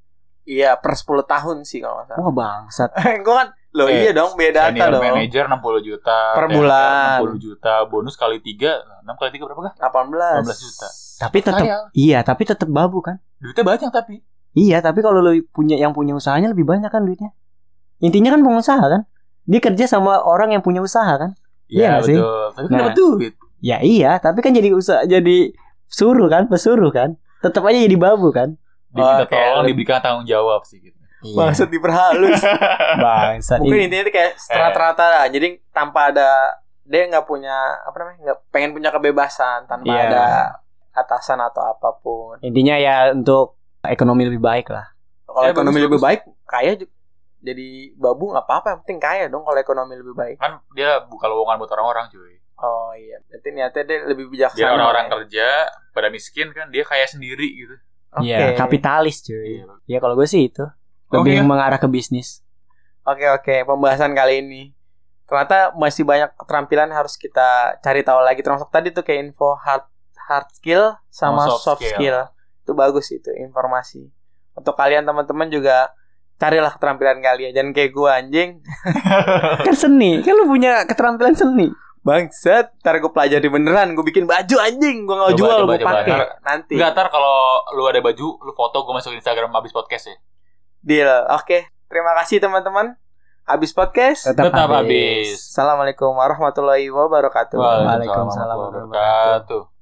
Iya, per 10 tahun sih kalau nggak salah. Wah bangsat [LAUGHS] Gue kan, lo Eh, iya dong, beda data Senior dong. manager 60 juta. Per bulan. 60 juta. Bonus kali 3. 6 kali 3 berapa kah? 18. 18 juta. Tapi tetap. Iya tapi tetap babu kan Duitnya banyak tapi. Iya tapi kalau lu punya Yang punya usahanya lebih banyak kan duitnya Intinya kan pengusaha kan Dia kerja sama orang yang punya usaha kan Iya nggak sih? Tapi kan Nah. dapat duit. Ya iya, tapi kan jadi usaha jadi suruh kan, pesuruh kan. Tetap aja jadi babu kan. Diminta Oke, tolong, diberikan tanggung jawab sih gitu. Maksud diperhalus. [LAUGHS] Bangsat. Mungkin intinya itu kayak rata-rata lah. Jadi tanpa ada dia nggak punya apa namanya nggak pengen punya kebebasan tanpa Iya. ada atasan atau apa pun. Intinya ya untuk ekonomi lebih baik lah. Kalau Ya, ekonomi bagus, lebih bagus. baik, kaya juga. Jadi babu nggak apa-apa, yang penting kaya dong kalau ekonomi lebih baik. Kan dia buka lowongan buat orang-orang cuy. Oh iya, berarti niatnya dia lebih bijaksana. Biar orang-orang ya. kerja pada miskin kan dia kaya sendiri gitu. Oke. Iya, kapitalis cuy. Ya kalau gue sih itu Oh, lebih iya? mengarah ke bisnis. Oke oke, pembahasan kali ini ternyata masih banyak keterampilan yang harus kita cari tahu lagi. Termasuk tadi tuh kayak info hard hard skill sama Sama soft soft, skill. Itu bagus itu informasi. Untuk kalian teman-teman juga carilah keterampilan kalian. Jangan kayak gua anjing. [LAUGHS] kan seni, kan lu punya keterampilan seni. Bangsat, ntar gue pelajari beneran, gue bikin baju anjing, gue nggak jual, gue pakai Ntar- nanti. Enggak, ntar kalau lu ada baju, lu foto gue masukin Instagram habis podcast ya. Deal. Oke, terima kasih teman-teman. Habis podcast. Tetap, Tetap habis. Assalamualaikum warahmatullahi wabarakatuh. Waalaikumsalam warahmatullahi wabarakatuh.